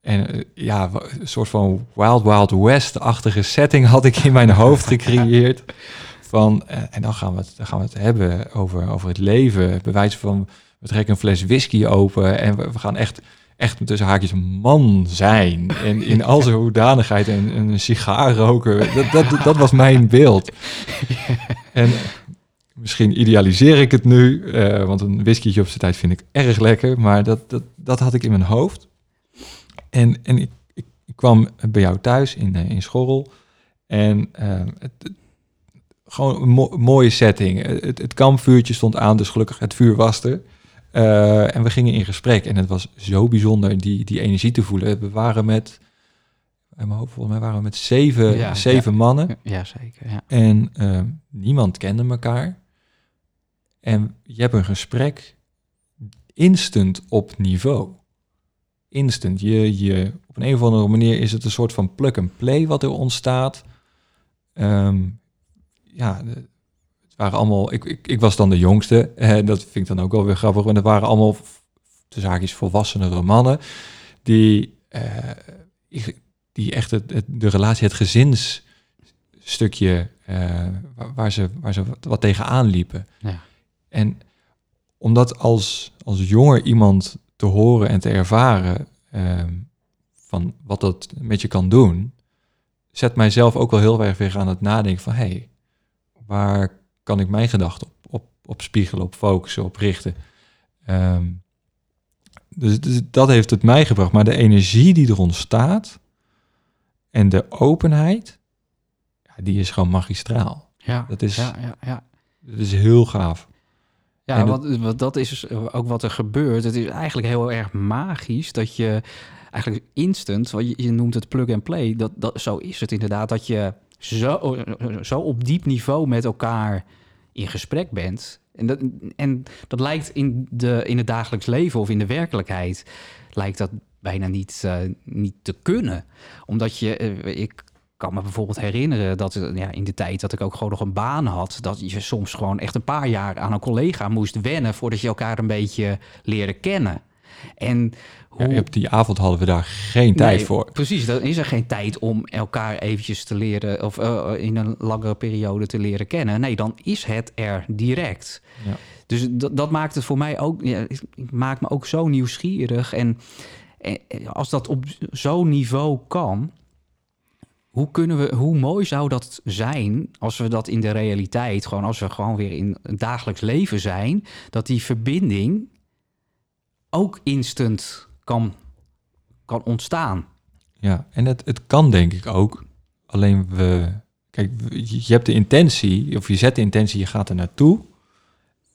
En eh, ja, een soort van Wild Wild West-achtige setting had ik in mijn hoofd gecreëerd. Van, eh, en dan gaan, we het, dan gaan we het hebben over, over het leven. Bewijs van, we trekken een fles whisky open en we, we gaan echt, echt tussen haakjes man zijn. En in al zijn hoedanigheid en, en een sigaar roken. Dat, dat, dat was mijn beeld. En misschien idealiseer ik het nu, eh, want een whiskytje op zijn tijd vind ik erg lekker. Maar dat, dat, dat had ik in mijn hoofd. En, en ik, ik, ik kwam bij jou thuis in, eh, in Schorrel. En eh, het, gewoon een mo- mooie setting. Eh, Het, het kampvuurtje stond aan, dus gelukkig het vuur was er. En we gingen in gesprek. En het was zo bijzonder die, die energie te voelen. We waren met, in mijn hoofd volgens mij waren we met zeven, Ja, zeven mannen. Ja, zeker. Ja. En niemand kende elkaar. En je hebt een gesprek instant op niveau. Instant. Je, je, op een, een of andere manier is het een soort van plug-and-play wat er ontstaat. Ehm, ja, de- het waren allemaal... Ik, ik, ik was dan de jongste. En dat vind ik dan ook wel weer grappig. Want het waren allemaal de zaakjes volwassenere mannen... die, eh, die echt het, het- de relatie, het gezinsstukje... eh, waar, ze, waar ze wat, wat tegenaan liepen. Ja. En om dat als, als jonger iemand te horen en te ervaren ehm, van wat dat met je kan doen, zet mijzelf ook wel heel erg weer aan het nadenken van hé, hey, waar kan ik mijn gedachten op, op, op spiegelen, op focussen, op richten? Ehm, dus, dus dat heeft het mij gebracht. Maar de energie die er ontstaat en de openheid, ja, die is gewoon magistraal. Ja, Dat is- ja, ja, ja. Dat is heel gaaf. Ja, wat, wat dat is dus ook wat er gebeurt. Het is eigenlijk heel erg magisch dat je eigenlijk instant, wat je, je noemt het plug and play, dat, dat, zo is het inderdaad, dat je zo, zo op diep niveau met elkaar in gesprek bent. En dat, en dat lijkt in, de, in het dagelijks leven of in de werkelijkheid, lijkt dat bijna niet, eh, niet te kunnen. Omdat je, eh, ik kan me bijvoorbeeld herinneren dat eh, ja, in de tijd dat ik ook gewoon nog een baan had, dat je soms gewoon echt een paar jaar aan een collega moest wennen voordat je elkaar een beetje leerde kennen. En Ja, hoe, op die avond hadden we daar geen tijd Nee, voor. Precies, dan is er geen tijd om elkaar eventjes te leren of eh, in een langere periode te leren kennen. Nee, dan is het er direct. Ja. Dus dat, maakt het voor mij ook, ja, ik ik maak me ook zo nieuwsgierig. En, en als dat op zo'n niveau kan, hoe kunnen we, hoe mooi zou dat zijn als we dat in de realiteit, gewoon als we gewoon weer in het dagelijks leven zijn, dat die verbinding ook instant kan, kan ontstaan. Ja, en het, het kan denk ik ook. Alleen we... Kijk, je hebt de intentie, of je zet de intentie, je gaat er naartoe.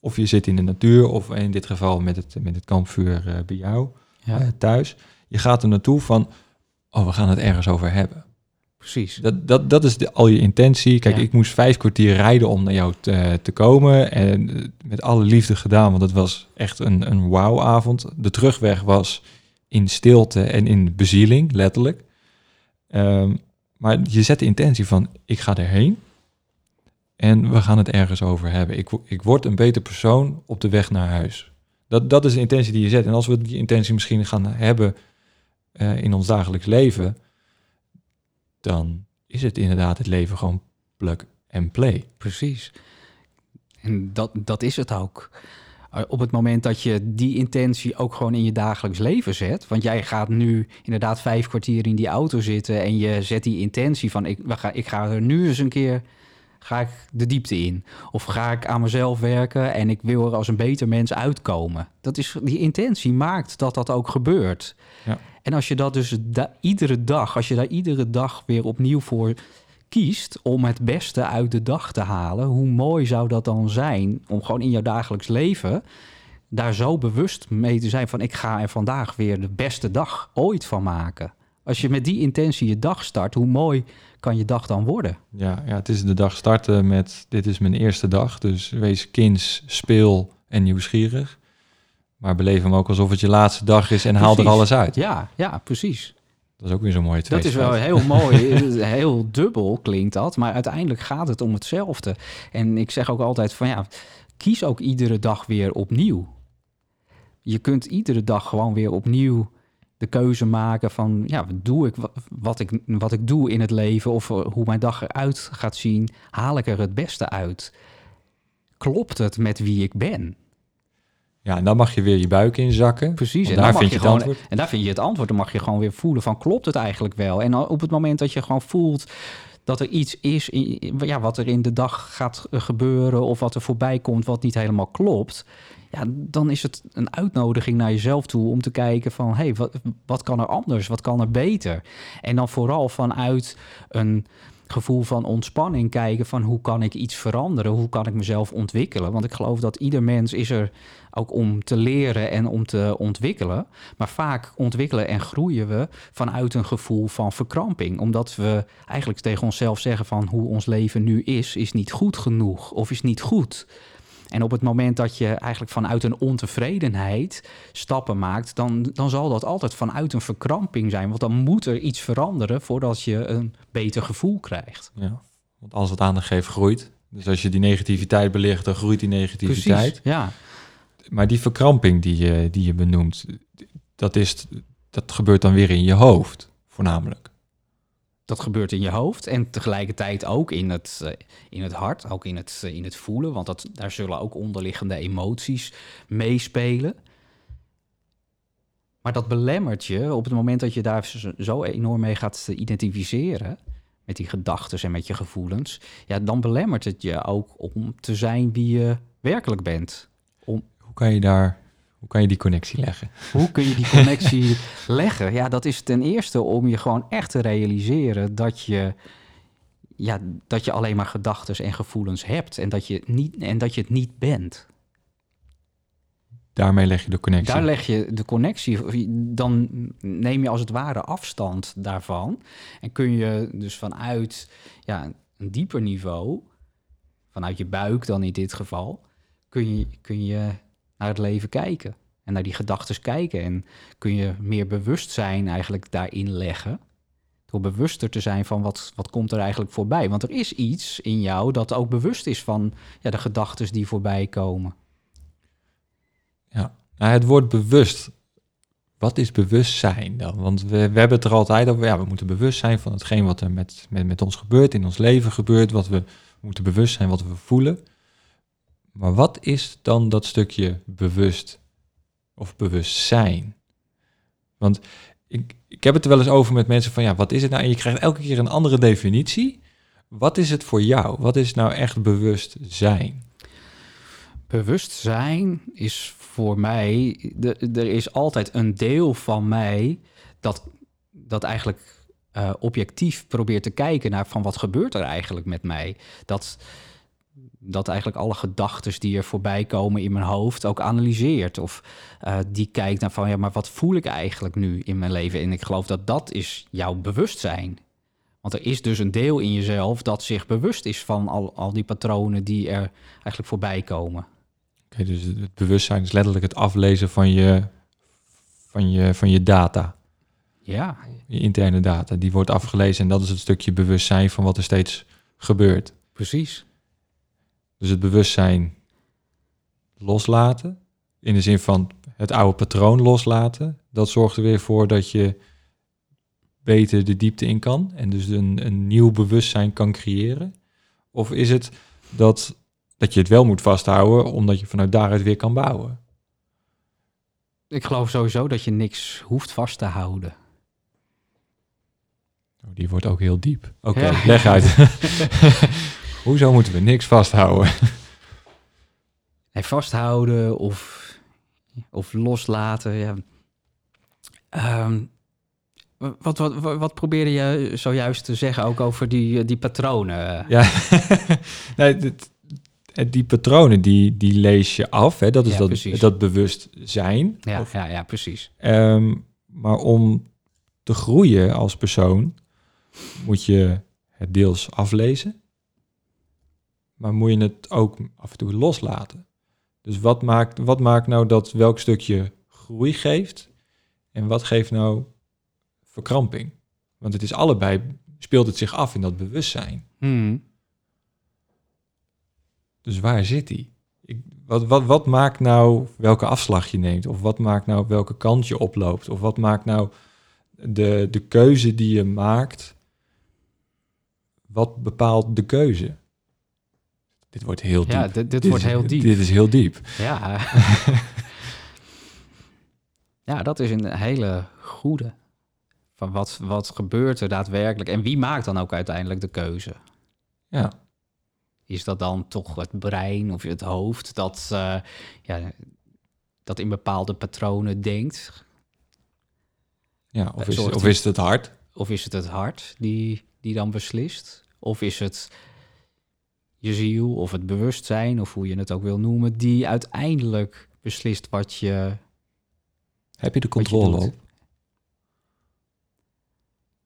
Of je zit in de natuur, of in dit geval met het, met het kampvuur eh, bij jou Ja, eh, thuis. Je gaat er naartoe van, oh, we gaan het ergens over hebben. Precies. Dat, dat, dat is de, al je intentie. Kijk, Ja. ik moest vijf kwartier rijden om naar jou te, te komen. En eh, met alle liefde gedaan, want het was echt een, een wauwavond. De terugweg was in stilte en in bezieling, letterlijk. Ehm, maar je zet de intentie van, ik ga erheen. En we gaan het ergens over hebben. Ik, ik word een beter persoon op de weg naar huis. Dat, dat is de intentie die je zet. En als we die intentie misschien gaan hebben eh, in ons dagelijks leven, dan is het inderdaad het leven gewoon plug and play. Precies. En dat, dat is het ook. Uh, Op het moment dat je die intentie ook gewoon in je dagelijks leven zet. Want jij gaat nu inderdaad vijf kwartier in die auto zitten. En je zet die intentie van ik, we ga, ik ga er nu eens een keer ga ik de diepte in. Of ga ik aan mezelf werken en ik wil er als een beter mens uitkomen. Dat is, die intentie maakt dat dat ook gebeurt. Ja. En als je dat dus da- iedere dag, als je daar iedere dag weer opnieuw voor kiest om het beste uit de dag te halen, hoe mooi zou dat dan zijn om gewoon in jouw dagelijks leven daar zo bewust mee te zijn van ik ga er vandaag weer de beste dag ooit van maken. Als je met die intentie je dag start, hoe mooi kan je dag dan worden? Ja, ja, het is de dag starten met dit is mijn eerste dag. Dus wees kinds, speel en nieuwsgierig. Maar beleef hem ook alsof het je laatste dag is en haal er alles uit. Ja, ja, precies. Dat is ook weer zo'n mooie Dat is wel heel mooi. heel dubbel klinkt dat. Maar uiteindelijk gaat het om hetzelfde. En ik zeg ook altijd van ja, kies ook iedere dag weer opnieuw. Je kunt iedere dag gewoon weer opnieuw de keuze maken van, ja, wat doe ik, wat ik, wat ik doe in het leven of eh, hoe mijn dag eruit gaat zien, haal ik er het beste uit? Klopt het met wie ik ben? Ja, en dan mag je weer je buik inzakken. Precies, en daar dan vind je je gewoon, antwoord. en daar vind je het antwoord. Dan mag je gewoon weer voelen van klopt het eigenlijk wel? En op het moment dat je gewoon voelt dat er iets is, in, ja, wat er in de dag gaat eh, gebeuren of wat er voorbij komt wat niet helemaal klopt, ja, dan is het een uitnodiging naar jezelf toe om te kijken van hé, hey, wat, wat kan er anders? Wat kan er beter? En dan vooral vanuit een gevoel van ontspanning kijken van hoe kan ik iets veranderen? Hoe kan ik mezelf ontwikkelen? Want ik geloof dat ieder mens is er ook om te leren en om te ontwikkelen. Maar vaak ontwikkelen en groeien we vanuit een gevoel van verkramping. Omdat we eigenlijk tegen onszelf zeggen van hoe ons leven nu is, is niet goed genoeg of is niet goed. En op het moment dat je eigenlijk vanuit een ontevredenheid stappen maakt, dan, dan zal dat altijd vanuit een verkramping zijn. Want dan moet er iets veranderen voordat je een beter gevoel krijgt. Ja. Want alles wat aandacht geeft, groeit. Dus als je die negativiteit belicht, dan groeit die negativiteit. Precies, ja. Maar die verkramping die je, die je benoemt, dat, is, dat gebeurt dan weer in je hoofd, voornamelijk. Dat gebeurt in je hoofd en tegelijkertijd ook in het, eh, in het hart, ook in het, eh, in het voelen. Want dat, daar zullen ook onderliggende emoties meespelen. Maar dat belemmert je op het moment dat je daar zo- enorm mee gaat identificeren. Met die gedachten en met je gevoelens. Ja, dan belemmert het je ook om te zijn wie je werkelijk bent. Hoe kan je daar, hoe kan je die connectie leggen? Hoe kun je die connectie leggen? Ja, dat is ten eerste om je gewoon echt te realiseren dat je, ja, dat je alleen maar gedachten en gevoelens hebt en dat, je niet, en dat je het niet bent. Daarmee leg je de connectie. Daar leg je de connectie, dan neem je als het ware afstand daarvan en kun je dus vanuit ja, een dieper niveau, vanuit je buik dan in dit geval, kun je, kun je naar het leven kijken en naar die gedachten kijken en kun je meer bewustzijn eigenlijk daarin leggen. Door bewuster te zijn van wat, wat komt er eigenlijk voorbij. Want er is iets in jou dat ook bewust is van ja, de gedachten die voorbij komen. Ja. Nou, het woord bewust. Wat is bewustzijn dan? Want we, we hebben het er altijd over. Ja, we moeten bewust zijn van hetgeen wat er met, met, met ons gebeurt, in ons leven gebeurt. Wat we, we moeten bewust zijn wat we voelen. Maar wat is dan dat stukje bewust of bewustzijn? Want ik, ik heb het er wel eens over met mensen van ja, wat is het nou? En je krijgt elke keer een andere definitie. Wat is het voor jou? Wat is nou echt bewustzijn? Bewustzijn is voor mij, de, er is altijd een deel van mij dat, dat eigenlijk eh, objectief probeert te kijken naar van wat gebeurt er eigenlijk met mij. Dat, dat eigenlijk alle gedachten die er voorbij komen in mijn hoofd ook analyseert. Of eh, die kijkt naar van ja, maar wat voel ik eigenlijk nu in mijn leven? En ik geloof dat dat is jouw bewustzijn. Want er is dus een deel in jezelf dat zich bewust is van al, al die patronen die er eigenlijk voorbij komen. Oké, dus het het bewustzijn is letterlijk het aflezen van je, van je, van je data, Ja, je interne data. Die wordt afgelezen en dat is het stukje bewustzijn van wat er steeds gebeurt. precies. Dus het bewustzijn loslaten, in de zin van het oude patroon loslaten, dat zorgt er weer voor dat je beter de diepte in kan en dus een, een nieuw bewustzijn kan creëren. Of is het dat, dat je het wel moet vasthouden, omdat je vanuit daaruit weer kan bouwen? Ik geloof sowieso dat je niks hoeft vast te houden. Oh, die wordt ook heel diep. Oké, Ja. leg uit. Hoezo moeten we niks vasthouden? Nee, vasthouden of, of loslaten. Ja. Ehm, wat, wat, wat, probeerde je zojuist te zeggen ook over die, die patronen? Ja, nee, dit- het- die patronen die, die lees je af. Hè? Dat is Ja, dat, precies. dat bewustzijn. Ja, Of- ja, ja, precies. Ehm, maar om te groeien als persoon moet je het deels aflezen. Maar moet je het ook af en toe loslaten. Dus wat maakt, wat maakt nou dat welk stukje groei geeft en wat geeft nou verkramping? Want het is allebei, speelt het zich af in dat bewustzijn. Hmm. Dus waar zit die? Ik, wat, Wat, wat, wat maakt nou welke afslag je neemt? Of wat maakt nou welke kant je oploopt? Of wat maakt nou de, de keuze die je maakt? Wat bepaalt de keuze? Dit wordt heel diep. Ja, dit, dit, wordt is, heel diep. Dit is heel diep. Ja. ja, dat is een hele goede. Van wat, wat gebeurt er daadwerkelijk en wie maakt dan ook uiteindelijk de keuze? Ja. Is dat dan toch het brein of het hoofd dat, uh, ja, dat in bepaalde patronen denkt? Ja, of is, of is het het hart? Of is het het hart die, die dan beslist? Of is het je ziel of het bewustzijn, of hoe je het ook wil noemen, die uiteindelijk beslist wat je. Heb je de controle op?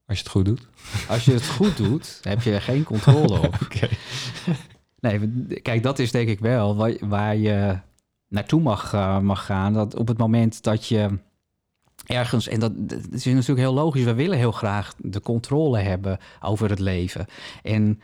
Als je het goed doet? Als je het goed doet, heb je er geen controle op. Oké. Nee, kijk, dat is denk ik wel waar, waar je naartoe mag, uh, mag gaan. Dat op het moment dat je ergens, en dat, dat, is natuurlijk heel logisch, we willen heel graag de controle hebben over het leven. En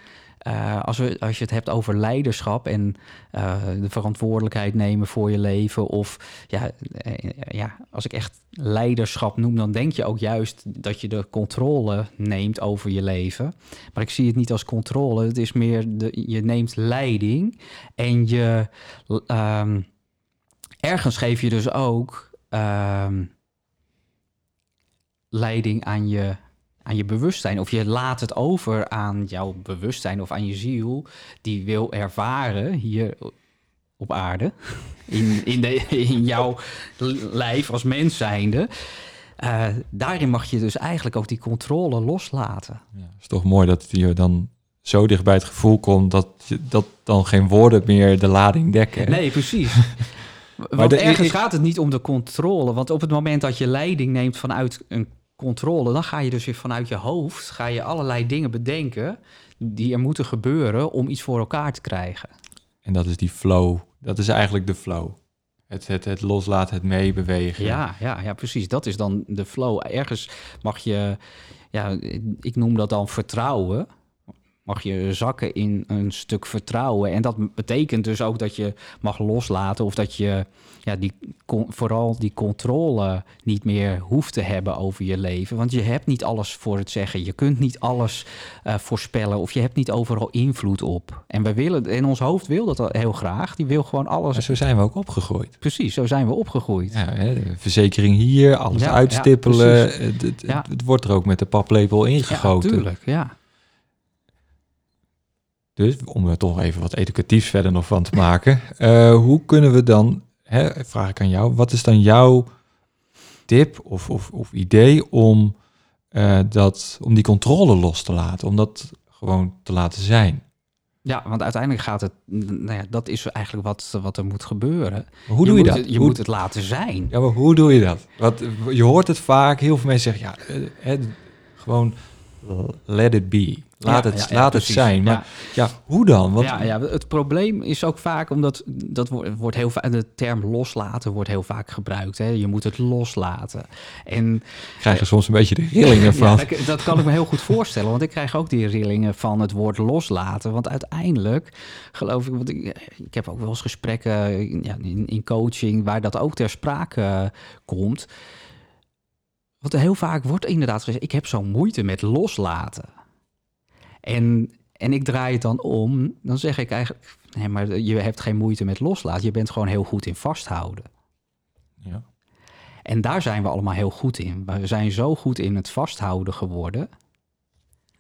uh, als, we, als je het hebt over leiderschap en uh, de verantwoordelijkheid nemen voor je leven. Of ja, uh, ja, als ik echt leiderschap noem, dan denk je ook juist dat je de controle neemt over je leven. Maar ik zie het niet als controle. Het is meer, de, je neemt leiding en je um, ergens geef je dus ook um, leiding aan je aan je bewustzijn. Of je laat het over aan jouw bewustzijn of aan je ziel, die wil ervaren hier op aarde, in, in, de, in jouw lijf als mens zijnde. Uh, daarin mag je dus eigenlijk ook die controle loslaten. Ja, is toch mooi dat je dan zo dicht bij het gevoel komt dat, je, dat dan geen woorden meer de lading dekken. Nee, precies. Want de, ergens ik, gaat het niet om de controle. Want op het moment dat je leiding neemt vanuit een controle, dan ga je dus weer vanuit je hoofd ga je allerlei dingen bedenken die er moeten gebeuren om iets voor elkaar te krijgen. En dat is die flow. Dat is eigenlijk de flow. Het, het, het loslaten, het meebewegen. Ja, ja, ja, precies. Dat is dan de flow. Ergens mag je, ja, ik noem dat dan vertrouwen mag je zakken in een stuk vertrouwen. En dat betekent dus ook dat je mag loslaten of dat je ja, die, vooral die controle niet meer hoeft te hebben over je leven. Want je hebt niet alles voor het zeggen. Je kunt niet alles uh, voorspellen of je hebt niet overal invloed op. En we willen, en ons hoofd wil dat heel graag. Die wil gewoon alles. Maar zo zijn we ook opgegroeid. Precies, zo zijn we opgegroeid. Ja, hè, verzekering hier, alles ja, uitstippelen. Ja, het, het, het, wordt er ook met de paplepel ingegoten. Ja, natuurlijk, ja. Dus om er toch even wat educatiefs verder nog van te maken. Uh, hoe kunnen we dan, hè, vraag ik aan jou, wat is dan jouw tip of, of, of idee om, uh, dat, om die controle los te laten, om dat gewoon te laten zijn? Ja, want uiteindelijk gaat het, nou ja, dat is eigenlijk wat, wat er moet gebeuren. Maar hoe doe je, moet dat? Het, je hoe, moet het laten zijn. Ja, maar hoe doe je dat? Want je hoort het vaak, heel veel mensen zeggen, ja, hè, gewoon let it be. Laat, Ja, het, ja, ja, laat het zijn. Maar ja, hoe dan? Want, ja, ja, het probleem is ook vaak omdat dat wordt, wordt heel vaak de term loslaten wordt heel vaak gebruikt. Hè? Je moet het loslaten. En krijg er soms een beetje de rillingen van. dat, dat kan ik me heel goed voorstellen, want ik krijg ook die rillingen van het woord loslaten. Want uiteindelijk geloof ik, want ik, ik heb ook wel eens gesprekken in coaching waar dat ook ter sprake eh, komt. Want heel vaak wordt inderdaad gezegd, ik heb zo'n moeite met loslaten. En, en ik draai het dan om, dan zeg ik eigenlijk, nee, maar je hebt geen moeite met loslaten. Je bent gewoon heel goed in vasthouden. Ja. En daar zijn we allemaal heel goed in. We zijn zo goed in het vasthouden geworden.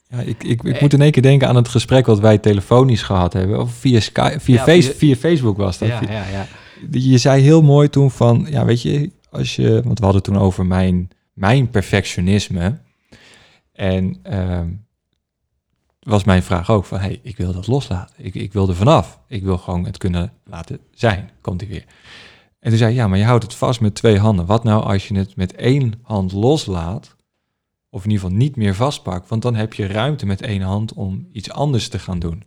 Ja, ik, ik, ik moet in één keer denken aan het gesprek wat wij telefonisch gehad hebben. Of via, Sky, via, Ja, face, via- via Facebook was dat. Ja, ja, ja. Je zei heel mooi toen van, ja weet je, als je, want we hadden toen over mijn, mijn perfectionisme. En ehm, was mijn vraag ook van, hey, ik wil dat loslaten. Ik, ik wil er vanaf. Ik wil gewoon het kunnen laten zijn, komt hij weer. En toen zei hij, ja, maar je houdt het vast met twee handen. Wat nou als je het met één hand loslaat, of in ieder geval niet meer vastpakt, want dan heb je ruimte met één hand om iets anders te gaan doen.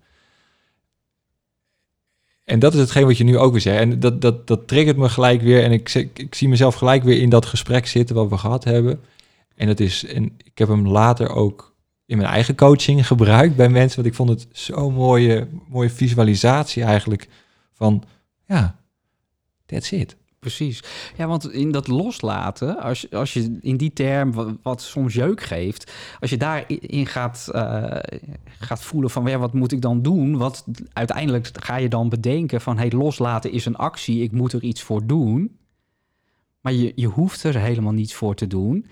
En dat is hetgeen wat je nu ook weer zegt. En dat, dat, dat triggert me gelijk weer. En ik, ik, zie mezelf gelijk weer in dat gesprek zitten wat we gehad hebben. En dat is, en ik heb hem later ook in mijn eigen coaching gebruikt bij mensen. Want ik vond het zo'n mooie, mooie visualisatie eigenlijk van, ja, That's it. Precies. Ja, want in dat loslaten, als, als je in die term wat, soms jeuk geeft, als je daarin gaat, uh, gaat voelen van ja, wat moet ik dan doen? Wat uiteindelijk ga je dan bedenken van hey, loslaten is een actie, ik moet er iets voor doen. Maar je, je hoeft er helemaal niets voor te doen.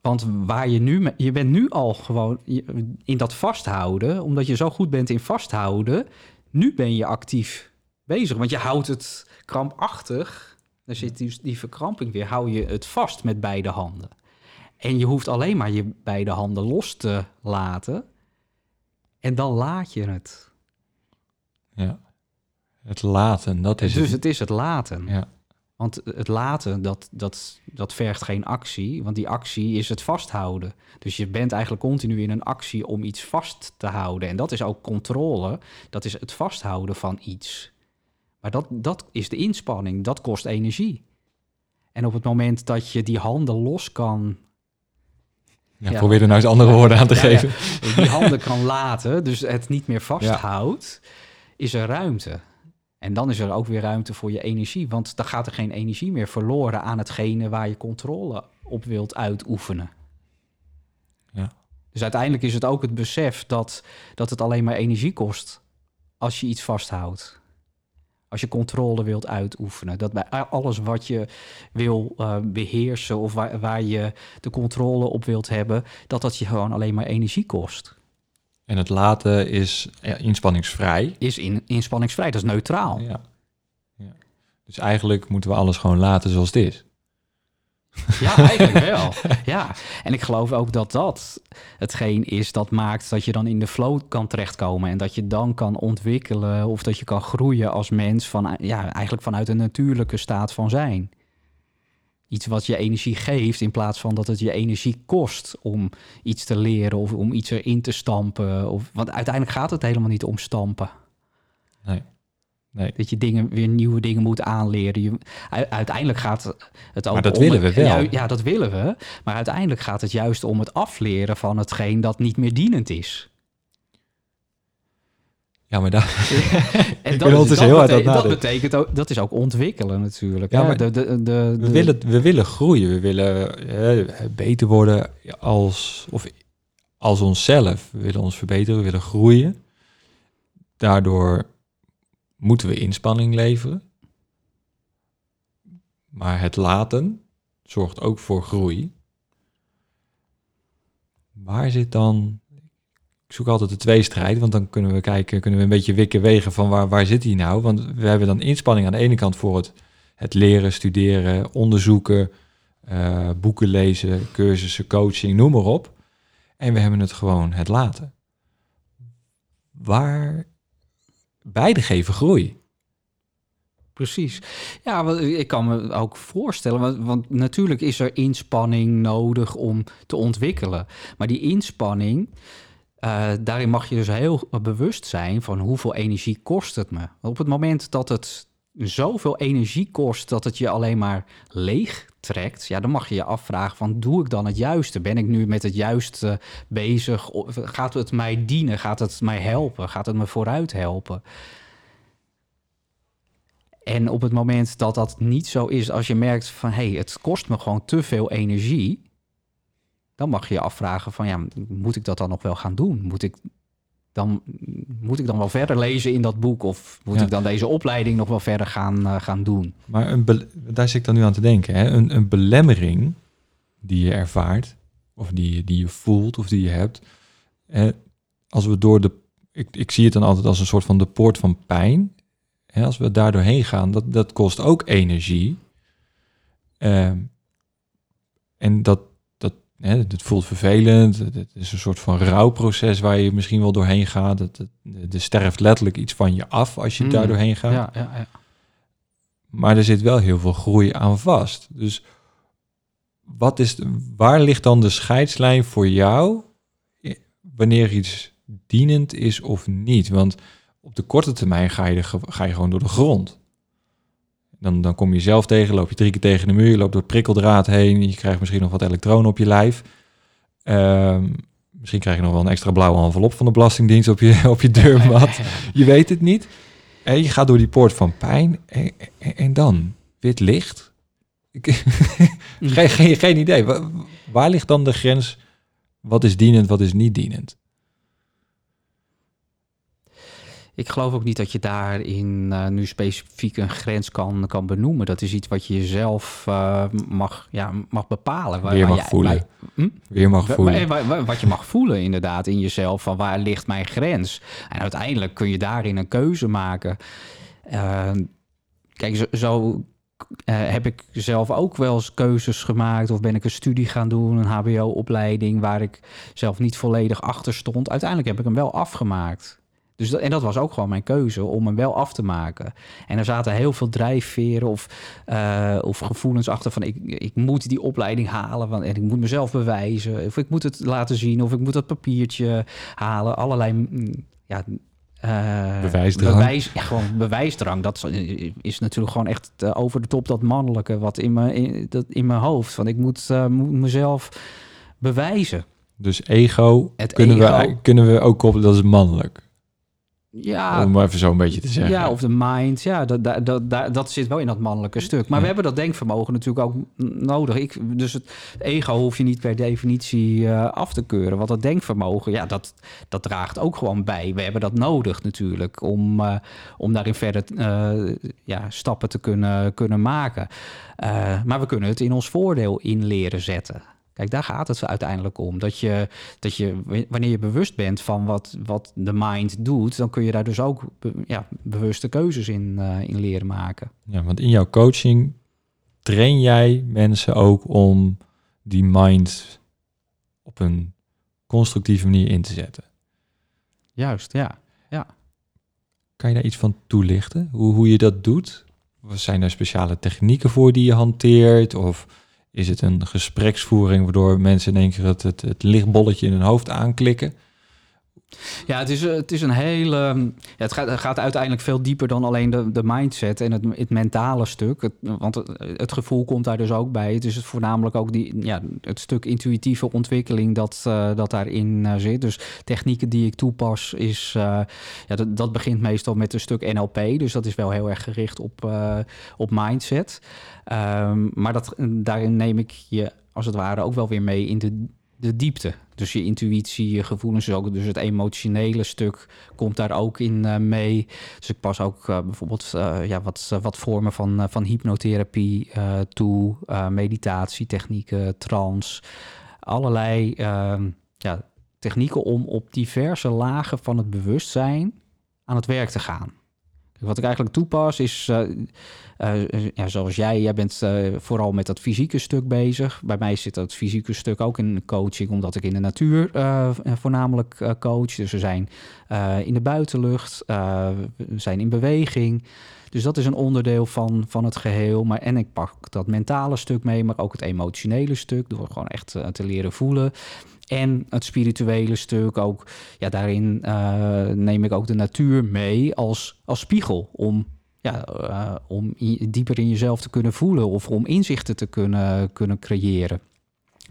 Want waar je nu, je bent nu al gewoon in dat vasthouden, omdat je zo goed bent in vasthouden, nu ben je actief bezig. Want je houdt het krampachtig dan zit die, die verkramping weer, hou je het vast met beide handen. En je hoeft alleen maar je beide handen los te laten. En dan laat je het. Ja. Het laten, dat is dus het. het is het laten. Ja. Want het laten, dat, dat, dat vergt geen actie. Want die actie is het vasthouden. Dus je bent eigenlijk continu in een actie om iets vast te houden. En dat is ook controle. Dat is het vasthouden van iets. Maar dat, dat is de inspanning, dat kost energie. En op het moment dat je die handen los kan. Ja, probeer er nou eens andere woorden aan te geven. die handen kan laten, dus het niet meer vasthoudt, is er ruimte. En dan is er ook weer ruimte voor je energie, want dan gaat er geen energie meer verloren aan hetgene waar je controle op wilt uitoefenen. Ja. Dus uiteindelijk is het ook het besef dat, dat het alleen maar energie kost als je iets vasthoudt als je controle wilt uitoefenen. Dat bij alles wat je wil uh, beheersen of waar, waar je de controle op wilt hebben, dat dat je gewoon alleen maar energie kost. En het laten is inspanningsvrij. Is in, inspanningsvrij, dat is neutraal. Ja. ja. Dus eigenlijk moeten we alles gewoon laten zoals het is. Ja, eigenlijk wel. Ja, en ik geloof ook dat dat hetgeen is dat maakt dat je dan in de flow kan terechtkomen. En dat je dan kan ontwikkelen of dat je kan groeien als mens van, ja, eigenlijk vanuit een natuurlijke staat van zijn. Iets wat je energie geeft in plaats van dat het je energie kost om iets te leren of om iets erin te stampen. Of, want uiteindelijk gaat het helemaal niet om stampen. Nee. Nee. Dat je dingen, weer nieuwe dingen moet aanleren. Je, uiteindelijk gaat het ook maar dat willen we wel. Ja, dat willen we. Maar uiteindelijk gaat het juist om het afleren van hetgeen dat niet meer dienend is. Ja, maar daar... en dat, dat, is heel betekent, dat betekent ook, dat is ook ontwikkelen natuurlijk. Ja, maar de, de, de, we, willen, we willen groeien, we willen beter worden als, of als onszelf. We willen ons verbeteren, we willen groeien. Daardoor moeten we inspanning leveren. Maar het laten zorgt ook voor groei. Waar zit dan. Ik zoek altijd de tweestrijd, want dan kunnen we kijken, kunnen we een beetje wikken wegen van waar, waar zit die nou? Want we hebben dan inspanning aan de ene kant voor het, het leren, studeren, onderzoeken, uh, boeken lezen, cursussen, coaching, noem maar op. En we hebben het gewoon het laten. Waar beide geven groei. Precies. Ja, ik kan me ook voorstellen, want, natuurlijk is er inspanning nodig om te ontwikkelen. Maar die inspanning, uh, daarin mag je dus heel bewust zijn van hoeveel energie kost het me. Op het moment dat het zoveel energie kost dat het je alleen maar leeg trekt, ja, dan mag je je afvragen van doe ik dan het juiste? Ben ik nu met het juiste bezig? Gaat het mij dienen? Gaat het mij helpen? Gaat het me vooruit helpen? En op het moment dat dat niet zo is, als je merkt van hé, hey, het kost me gewoon te veel energie, dan mag je je afvragen van ja, moet ik dat dan nog wel gaan doen? Moet ik dan, moet ik dan wel verder lezen in dat boek of moet ik dan deze opleiding nog wel verder gaan, uh, gaan doen? Maar een daar zit ik dan nu aan te denken. Hè? Een, een belemmering die je ervaart, of die, die je voelt, of die je hebt. Hè? Als we door de. Ik, ik zie het dan altijd als een soort van de poort van pijn. Hè? Als we daar doorheen gaan, dat, dat kost ook energie. Uh, en dat, Hè, het voelt vervelend. Het is een soort van rouwproces waar je misschien wel doorheen gaat. Het, er sterft letterlijk iets van je af als je daar mm. doorheen gaat. Ja, ja, ja. Maar er zit wel heel veel groei aan vast. Dus wat is, waar ligt dan de scheidslijn voor jou wanneer iets dienend is of niet? Want op de korte termijn ga je, ga je gewoon door de grond. Dan, dan kom je zelf tegen, loop je drie keer tegen de muur, je loopt door het prikkeldraad heen, je krijgt misschien nog wat elektronen op je lijf. Ehm, misschien krijg je nog wel een extra blauwe envelop van de Belastingdienst op je, op je deurmat. Je weet het niet. En je gaat door die poort van pijn en, en, dan? wit licht? Ik- geen, geen, geen idee. Wa- Waar ligt dan de grens? Wat is dienend, wat is niet dienend? Ik geloof ook niet dat je daarin eh, nu specifiek een grens kan, kan benoemen. Dat is iets wat je zelf eh, mag, ja, mag bepalen. Waar- Weer mag jij- voelen. hm? Weer mag voelen. wa- wa- Wat je mag voelen inderdaad in jezelf, van waar ligt mijn grens? En uiteindelijk kun je daarin een keuze maken. Eh, kijk, zo, zo eh, heb ik zelf ook wel eens keuzes gemaakt... of ben ik een studie gaan doen, een hbo-opleiding... waar ik zelf niet volledig achter stond. Uiteindelijk heb ik hem wel afgemaakt. Dus dat, en dat was ook gewoon mijn keuze om hem wel af te maken. En er zaten heel veel drijfveren of, eh, of gevoelens achter van ik, ik moet die opleiding halen want, en ik moet mezelf bewijzen. Of ik moet het laten zien of ik moet dat papiertje halen. Allerlei mm, ja, eh, Bewijsdrang. Bewijs, ja, gewoon bewijsdrang. Dat is- is natuurlijk gewoon echt eh, over de top dat mannelijke wat in mijn, in, dat in mijn hoofd. Van ik moet, eh, moet mezelf bewijzen. Dus ego, Het kunnen, We, kunnen we ook koppelen, dat is mannelijk. Ja, Om maar even zo een beetje te zeggen. Ja, of de mind. Ja, dat, dat, dat, dat, zit wel in dat mannelijke stuk. Maar we hebben dat denkvermogen natuurlijk ook nodig. Ik, dus het ego hoef je niet per definitie eh, af te keuren. Want dat denkvermogen, ja, dat, dat draagt ook gewoon bij. We hebben dat nodig natuurlijk om, eh, om daarin verder eh, ja, stappen te kunnen, kunnen maken. Maar we kunnen het in ons voordeel in leren zetten. Kijk, daar gaat het uiteindelijk om. Dat je, dat je wanneer je bewust bent van wat, wat de mind doet, dan kun je daar dus ook ja, bewuste keuzes in, eh, in leren maken. Ja, want in jouw coaching train jij mensen ook om die mind op een constructieve manier in te zetten. Juist, ja. Kan je daar iets van toelichten? Hoe, hoe je dat doet? Zijn er speciale technieken voor die je hanteert? Of is het een gespreksvoering waardoor mensen in één keer het, het, het lichtbolletje in hun hoofd aanklikken? Ja, het is, eh, het is een hele. Ja, het, gaat, gaat uiteindelijk veel dieper dan alleen de, de mindset en het, het mentale stuk. Want het, het gevoel komt daar dus ook bij. Het is voornamelijk ook die, ja, het stuk intuïtieve ontwikkeling dat, eh, dat daarin eh, zit. Dus technieken die ik toepas, is. ja, dat, dat begint meestal met een stuk NLP. Dus dat is wel heel erg gericht op, op mindset. Ehm, maar dat, daarin neem ik je als het ware ook wel weer mee in de, de diepte. Dus je intuïtie, je gevoelens, dus ook dus het emotionele stuk komt daar ook in eh, mee. Dus ik pas ook eh, bijvoorbeeld eh, ja, wat, wat vormen van, van hypnotherapie eh, toe, meditatietechnieken, trance, allerlei ehm, ja, technieken om op diverse lagen van het bewustzijn aan het werk te gaan. Wat ik eigenlijk toepas is, eh, eh, ja, zoals jij, jij bent eh, vooral met dat fysieke stuk bezig. Bij mij zit dat fysieke stuk ook in coaching, omdat ik in de natuur voornamelijk coach. Dus we zijn in de buitenlucht, we zijn in beweging. Dus dat is een onderdeel van, van het geheel. Maar, en ik pak dat mentale stuk mee, maar ook het emotionele stuk, door gewoon echt te leren voelen. En het spirituele stuk ook. Ja, daarin neem ik ook de natuur mee als, als spiegel. Om, ja, eh, om dieper in jezelf te kunnen voelen. Of om inzichten te kunnen, kunnen creëren.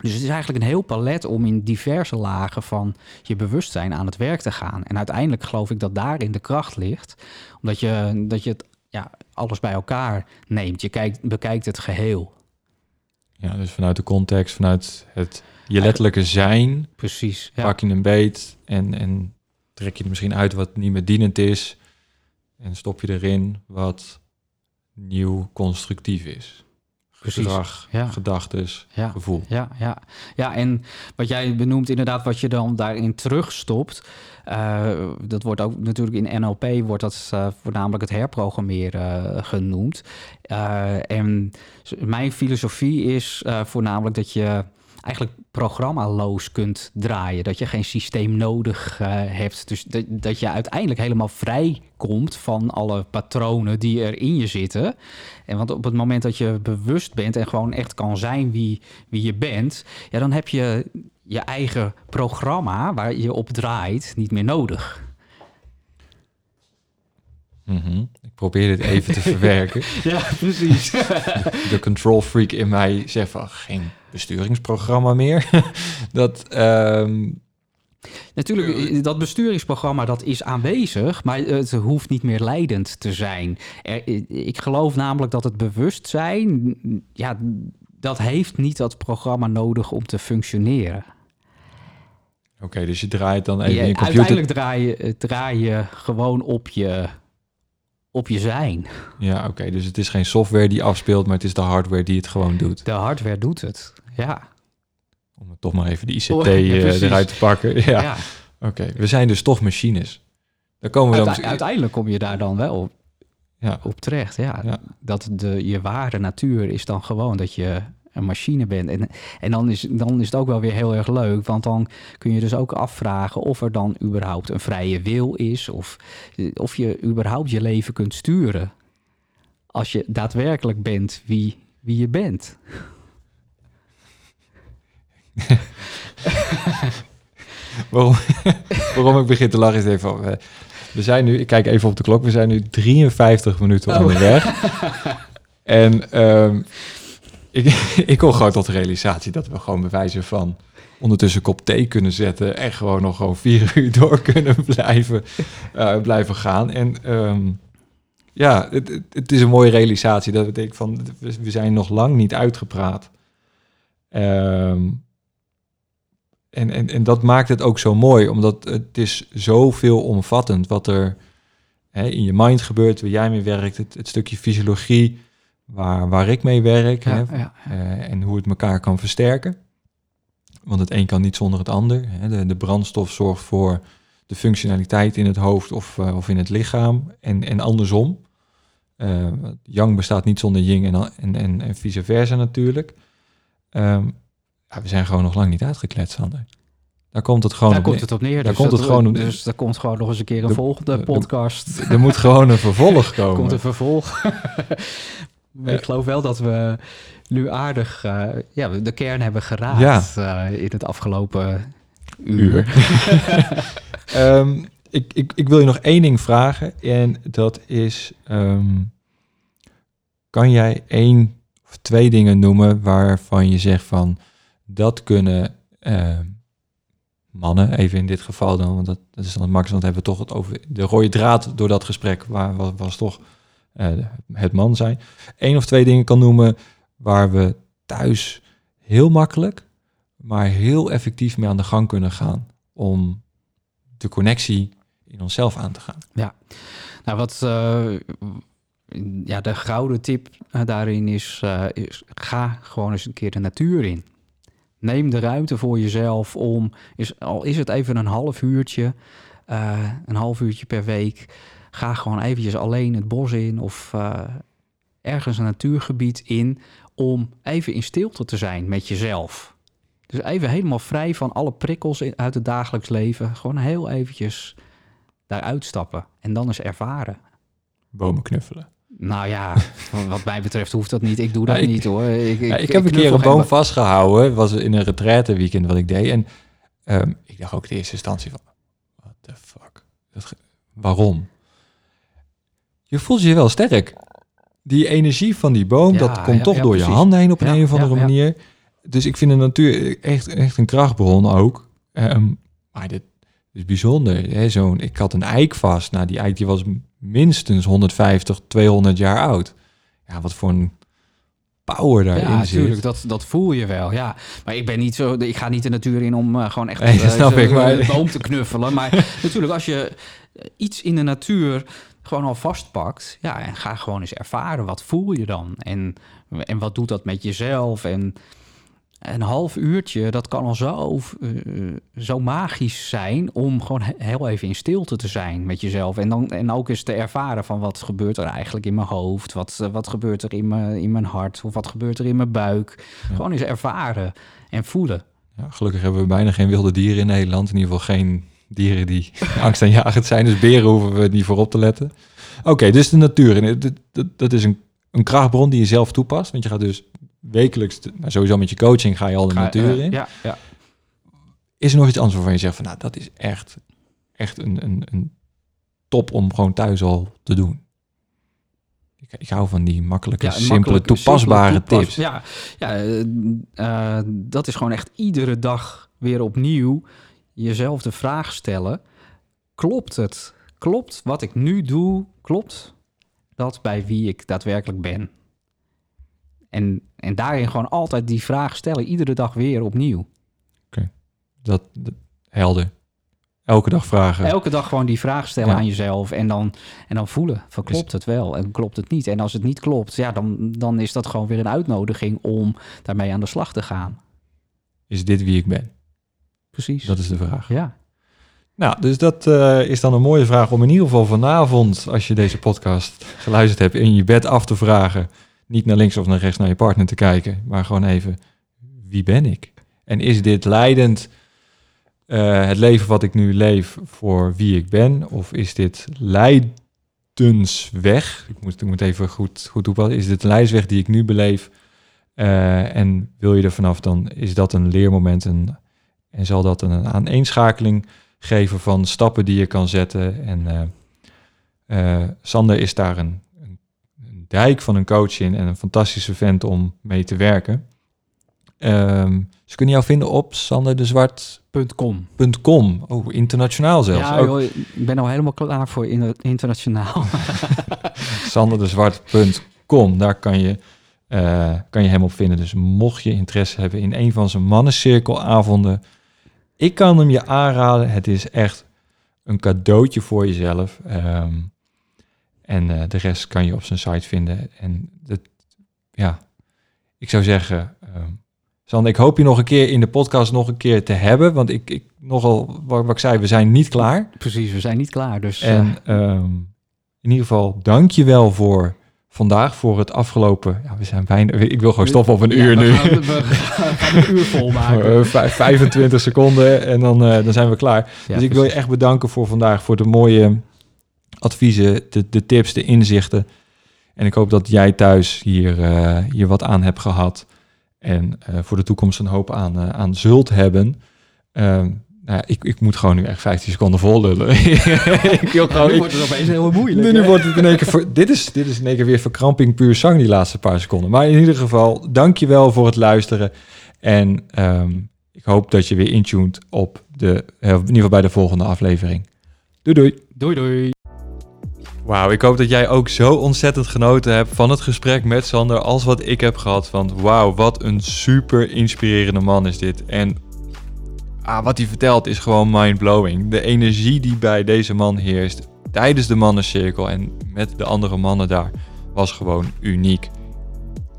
Dus het is eigenlijk een heel palet om in diverse lagen van je bewustzijn aan het werk te gaan. En uiteindelijk geloof ik dat daarin de kracht ligt. Omdat je, dat je het, ja, alles bij elkaar neemt. Je kijkt, bekijkt het geheel. Ja, dus vanuit de context, vanuit het je letterlijke zijn, Precies. Ja. pak je een beet en, en trek je er misschien uit wat niet meer dienend is. En stop je erin wat nieuw constructief is. Precies, Gedrag, ja. gedachtes, Ja. gevoel. Ja, ja. ja, en wat jij benoemt, inderdaad, wat je dan daarin terugstopt. eh, dat wordt ook natuurlijk in NLP wordt dat eh, voornamelijk het herprogrammeren eh, genoemd. En mijn filosofie is voornamelijk dat je eigenlijk programmaloos kunt draaien. Dat je geen systeem nodig eh, hebt. Dus dat, je uiteindelijk helemaal vrij komt van alle patronen die er in je zitten. En want op het moment dat je bewust bent en gewoon echt kan zijn wie, wie je bent, ja, dan heb je je eigen programma waar je op draait niet meer nodig. Mhm. Ik probeer dit even te verwerken. Ja, precies. De control freak in mij zegt van geen besturingsprogramma meer. dat, ehm, Natuurlijk, eh, dat besturingsprogramma dat is aanwezig, maar het hoeft niet meer leidend te zijn. Er, ik geloof namelijk dat het bewustzijn, ja, dat heeft niet dat programma nodig om te functioneren. Oké, dus je draait dan even in je computer. Uiteindelijk draai je, draai je gewoon op je, op je zijn. Ja, oké. Dus het is geen software die afspeelt, maar het is de hardware die het gewoon doet. De hardware doet het. Ja. Om het toch maar even de ICT Oh, ja, eh, eruit te pakken. Ja, ja. oké. We zijn dus toch machines. Daar komen we dan... Uite- uiteindelijk kom je daar dan wel ja, op terecht. Ja. Ja. Dat de, je ware natuur is dan gewoon dat je een machine bent. En, en dan, is, dan is het ook wel weer heel erg leuk. Want dan kun je dus ook afvragen of er dan überhaupt een vrije wil is. Of, of je überhaupt je leven kunt sturen. Als je daadwerkelijk bent wie, wie je bent. waarom, waarom ik begin te lachen is even... eh, we zijn nu... Ik kijk even op de klok. We zijn nu 53 minuten Oh. onderweg. en ehm, ik, ik kom gewoon tot de realisatie dat we gewoon bewijzen van... ondertussen kop thee kunnen zetten... en gewoon nog gewoon vier uur door kunnen blijven, eh, blijven gaan. En ehm, ja, het, het, is een mooie realisatie dat we denken van... we we zijn nog lang niet uitgepraat. Ehm, en, en, en dat maakt het ook zo mooi, omdat het is zoveel omvattend wat er hè, in je mind gebeurt, waar jij mee werkt, het, het stukje fysiologie waar, waar ik mee werk hè, Ja, eh, en hoe het elkaar kan versterken. Want het een kan niet zonder het ander. Hè. De, de brandstof zorgt voor de functionaliteit in het hoofd of, eh, of in het lichaam en, en andersom. Eh, yang bestaat niet zonder yin en, en, en, en vice versa natuurlijk. Ehm, ja, we zijn gewoon nog lang niet uitgekletst, Sander. Daar komt het gewoon Daar op komt neer. het op neer. Daar dus komt het gewoon op- Dus er komt gewoon nog eens een keer een De- volgende de- podcast. Er moet gewoon een vervolg komen. komt een vervolg. ik geloof wel dat we nu aardig eh, ja, de kern hebben geraakt eh, in het afgelopen uur. Ehm, ik, ik, ik wil je nog één ding vragen. En dat is... ehm, kan jij één of twee dingen noemen waarvan je zegt van... dat kunnen ehm, mannen, even in dit geval dan... want dat, dat is dan het makkelijkst, want hebben we toch het over... de rode draad door dat gesprek waar, was, was toch het man zijn. Eén of twee dingen kan noemen waar we thuis heel makkelijk... maar heel effectief mee aan de gang kunnen gaan... om de connectie in onszelf aan te gaan. Nou, wat eh, ja, de gouden tip eh, daarin is, eh, is: ga gewoon eens een keer de natuur in. Neem de ruimte voor jezelf om, is, al is het even een half uurtje, eh, een half uurtje per week, ga gewoon eventjes alleen het bos in of eh, ergens een natuurgebied in om even in stilte te zijn met jezelf. Dus even helemaal vrij van alle prikkels in- uit het dagelijks leven. Gewoon heel eventjes daaruit stappen en dan eens ervaren. Bomen knuffelen. Nou ja, wat mij betreft hoeft dat niet. Ik doe dat Ja, ik- niet hoor. Ik, Ja, ik heb een keer een boom ba- vastgehouden. was in een retraite weekend wat ik deed. En ehm, ik dacht ook de eerste instantie van... What the fuck? Dat waarom? Je voelt je wel sterk. Die energie van die boom, Ja, dat komt ja, toch ja, door je handen heen op een, een of andere manier. Dus ik vind de natuur echt, echt een krachtbron ook. Ehm, maar dit is bijzonder. Hè? Zo'n, ik had een eik vast. Nou, die eik die was minstens 150, 200 jaar oud. Ja, wat voor een power daarin Ja, zit. natuurlijk, dat, dat voel je wel. Ja. Maar ik ben niet zo. Ik ga niet de natuur in om eh, gewoon echt Nee, eh, snap zo- ik, maar- een boom te knuffelen. Maar natuurlijk, als je iets in de natuur gewoon al vastpakt, ja, en ga gewoon eens ervaren. Wat voel je dan? En, en wat doet dat met jezelf? En een half uurtje, dat kan al zo, eh, zo magisch zijn om gewoon he- heel even in stilte te zijn met jezelf. En, dan, en ook eens te ervaren van wat gebeurt er eigenlijk in mijn hoofd? Wat, eh, wat gebeurt er in mijn, in mijn hart? Of wat gebeurt er in mijn buik? Ja. Gewoon eens ervaren en voelen. Ja, gelukkig hebben we bijna geen wilde dieren in Nederland. In ieder geval geen dieren die angstaanjagend zijn. Dus beren hoeven we niet voor op te letten. Oké, dus de natuur. Dat, dat, dat is een, een krachtbron die je zelf toepast. Want je gaat dus wekelijks, nou, sowieso met je coaching ga je al de Ga- natuur in. Ja, ja. Is er nog iets anders waarvan je zegt van nou, dat is echt, echt een, een, een top om gewoon thuis al te doen? Ik, ik hou van die makkelijke, Ja, simpele, makkelijke, toepasbare simpele toepas- tips. Ja, ja eh, eh, dat is gewoon echt iedere dag weer opnieuw jezelf de vraag stellen: klopt het? Klopt wat ik nu doe? Klopt dat bij wie ik daadwerkelijk ben? En, en daarin gewoon altijd die vraag stellen, iedere dag weer opnieuw. Dat, dat helder. Elke dag vragen. Elke dag gewoon die vraag stellen Ja. aan jezelf en dan, en dan voelen van klopt het wel en klopt het niet. En als het niet klopt, ja, dan, dan is dat gewoon weer een uitnodiging om daarmee aan de slag te gaan. Is dit wie ik ben? Precies. Dat is de vraag. ja. Nou, dus dat eh, is dan een mooie vraag om in ieder geval vanavond, als je deze podcast geluisterd hebt, in je bed af te vragen. Niet naar links of naar rechts naar je partner te kijken, maar gewoon even, wie ben ik? En is dit leidend, eh, het leven wat ik nu leef, voor wie ik ben? Of is dit leidensweg? Ik moet, ik moet even goed, goed toepassen. Is dit een leidsweg die ik nu beleef? Eh, en wil je er vanaf, dan is dat een leermoment en, en zal dat een aaneenschakeling geven van stappen die je kan zetten. En eh, eh, Sander is daar een, een, een dijk van een coach in en een fantastische vent om mee te werken. Ehm, ze kunnen jou vinden op sanderdezwart.com. .com. Oh, internationaal zelfs. Ja, joh, ik ben al helemaal klaar voor in- internationaal. sanderdezwart.com. Daar kan je, eh, kan je hem op vinden. Dus mocht je interesse hebben in een van zijn mannencirkelavonden, ik kan hem je aanraden. Het is echt een cadeautje voor jezelf. Ehm, en eh, de rest kan je op zijn site vinden. En dat, ja, ik zou zeggen, Sander, ik hoop je nog een keer in de podcast nog een keer te hebben. Want ik, ik nogal, wat, wat ik zei, we zijn niet klaar. Precies, we zijn niet klaar. Dus eh, En ehm, in ieder geval, dank je wel voor vandaag, voor het afgelopen... Ja, we zijn bijna... Ik wil gewoon stoppen op een ja, uur we nu. Gaan, we gaan een uur vol maken. Eh, vijf- 25 seconden en dan, eh, dan zijn we klaar. Ja, dus ik wil je echt bedanken voor vandaag, voor de mooie adviezen, de, de tips, de inzichten. En ik hoop dat jij thuis hier, eh, hier wat aan hebt gehad. En eh, voor de toekomst een hoop aan, aan zult hebben. Nou ik, ik moet gewoon nu echt 15 seconden vol lullen. ik wil gewoon... nu ik- wordt het opeens heel moeilijk. nu wordt het in één keer... Voor, dit, is, dit is in één keer weer verkramping puur zang die laatste paar seconden. Maar in ieder geval, dank je wel voor het luisteren. En ehm, ik hoop dat je weer intuned op de... eh, in ieder geval bij de volgende aflevering. Doei doei. Doei doei. Wauw, ik hoop dat jij ook zo ontzettend genoten hebt van het gesprek met Sander als wat ik heb gehad. Want wauw, wat een super inspirerende man is dit. En ah, wat hij vertelt is gewoon mindblowing. De energie die bij deze man heerst tijdens de mannencirkel en met de andere mannen daar was gewoon uniek.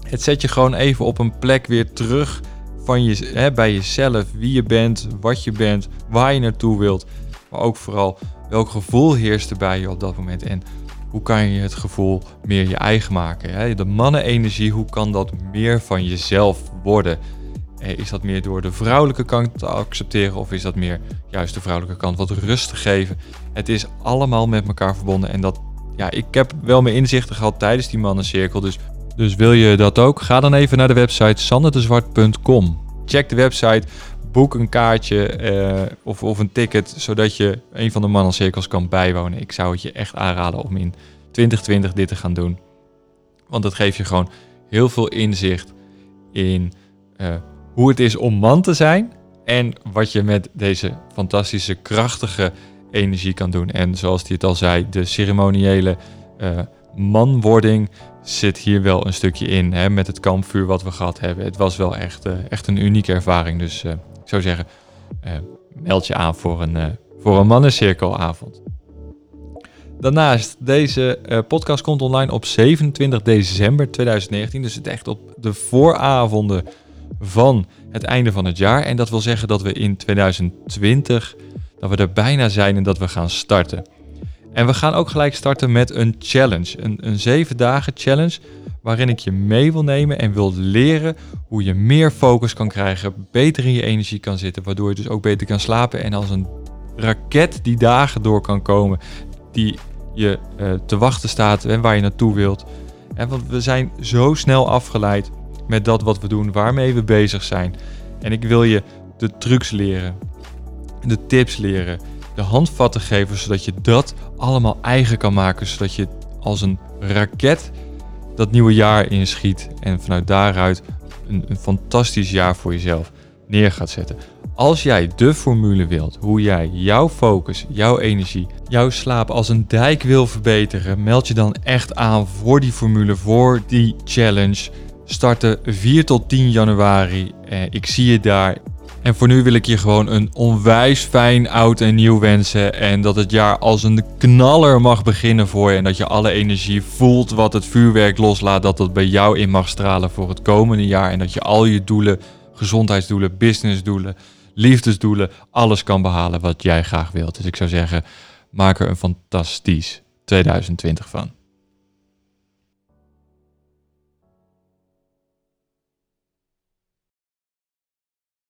Het zet je gewoon even op een plek weer terug van je, hè, bij jezelf. Wie je bent, wat je bent, waar je naartoe wilt. Maar ook vooral welk gevoel heerst er bij je op dat moment. En hoe kan je het gevoel meer je eigen maken? Hè? De mannenenergie, hoe kan dat meer van jezelf worden? Eh, Is dat meer door de vrouwelijke kant te accepteren of is dat meer juist de vrouwelijke kant wat rust te geven? Het is allemaal met elkaar verbonden en dat, ja, ik heb wel mijn inzichten gehad tijdens die mannencirkel, dus, dus wil je dat ook? Ga dan even naar de website sanderdezwart.com. Check de website, boek een kaartje eh, of, of een ticket, zodat je een van de mannencirkels kan bijwonen. Ik zou het je echt aanraden om in 2020 dit te gaan doen. Want dat geeft je gewoon heel veel inzicht in eh, hoe het is om man te zijn. En wat je met deze fantastische, krachtige energie kan doen. En zoals hij het al zei, de ceremoniële eh, manwording zit hier wel een stukje in. Hè, met het kampvuur wat we gehad hebben. Het was wel echt, eh, echt een unieke ervaring. Dus eh, ik zou zeggen, meld je aan voor een, voor een mannencirkelavond. Daarnaast, deze podcast komt online op 27 december 2019. Dus het echt op de vooravonden van het einde van het jaar. En dat wil zeggen dat we in 2020, dat we er bijna zijn en dat we gaan starten. En we gaan ook gelijk starten met een challenge. Een, een zeven dagen challenge waarin ik je mee wil nemen en wil leren hoe je meer focus kan krijgen, beter in je energie kan zitten, waardoor je dus ook beter kan slapen en als een raket die dagen door kan komen die je eh, te wachten staat en waar je naartoe wilt. En want we zijn zo snel afgeleid met dat wat we doen, waarmee we bezig zijn. En ik wil je de trucs leren, de tips leren, de handvatten geven, zodat je dat allemaal eigen kan maken, zodat je als een raket dat nieuwe jaar inschiet en vanuit daaruit een, een fantastisch jaar voor jezelf neer gaat zetten. Als jij de formule wilt, hoe jij jouw focus, jouw energie, jouw slaap als een dijk wil verbeteren, meld je dan echt aan voor die formule, voor die challenge. Starten 4 tot 10 januari. Eh, ik zie je daar. En voor nu wil ik je gewoon een onwijs fijn oud en nieuw wensen. En dat het jaar als een knaller mag beginnen voor je. En dat je alle energie voelt wat het vuurwerk loslaat. Dat dat bij jou in mag stralen voor het komende jaar. En dat je al je doelen, gezondheidsdoelen, businessdoelen, liefdesdoelen, alles kan behalen wat jij graag wilt. Dus ik zou zeggen, maak er een fantastisch 2020 van.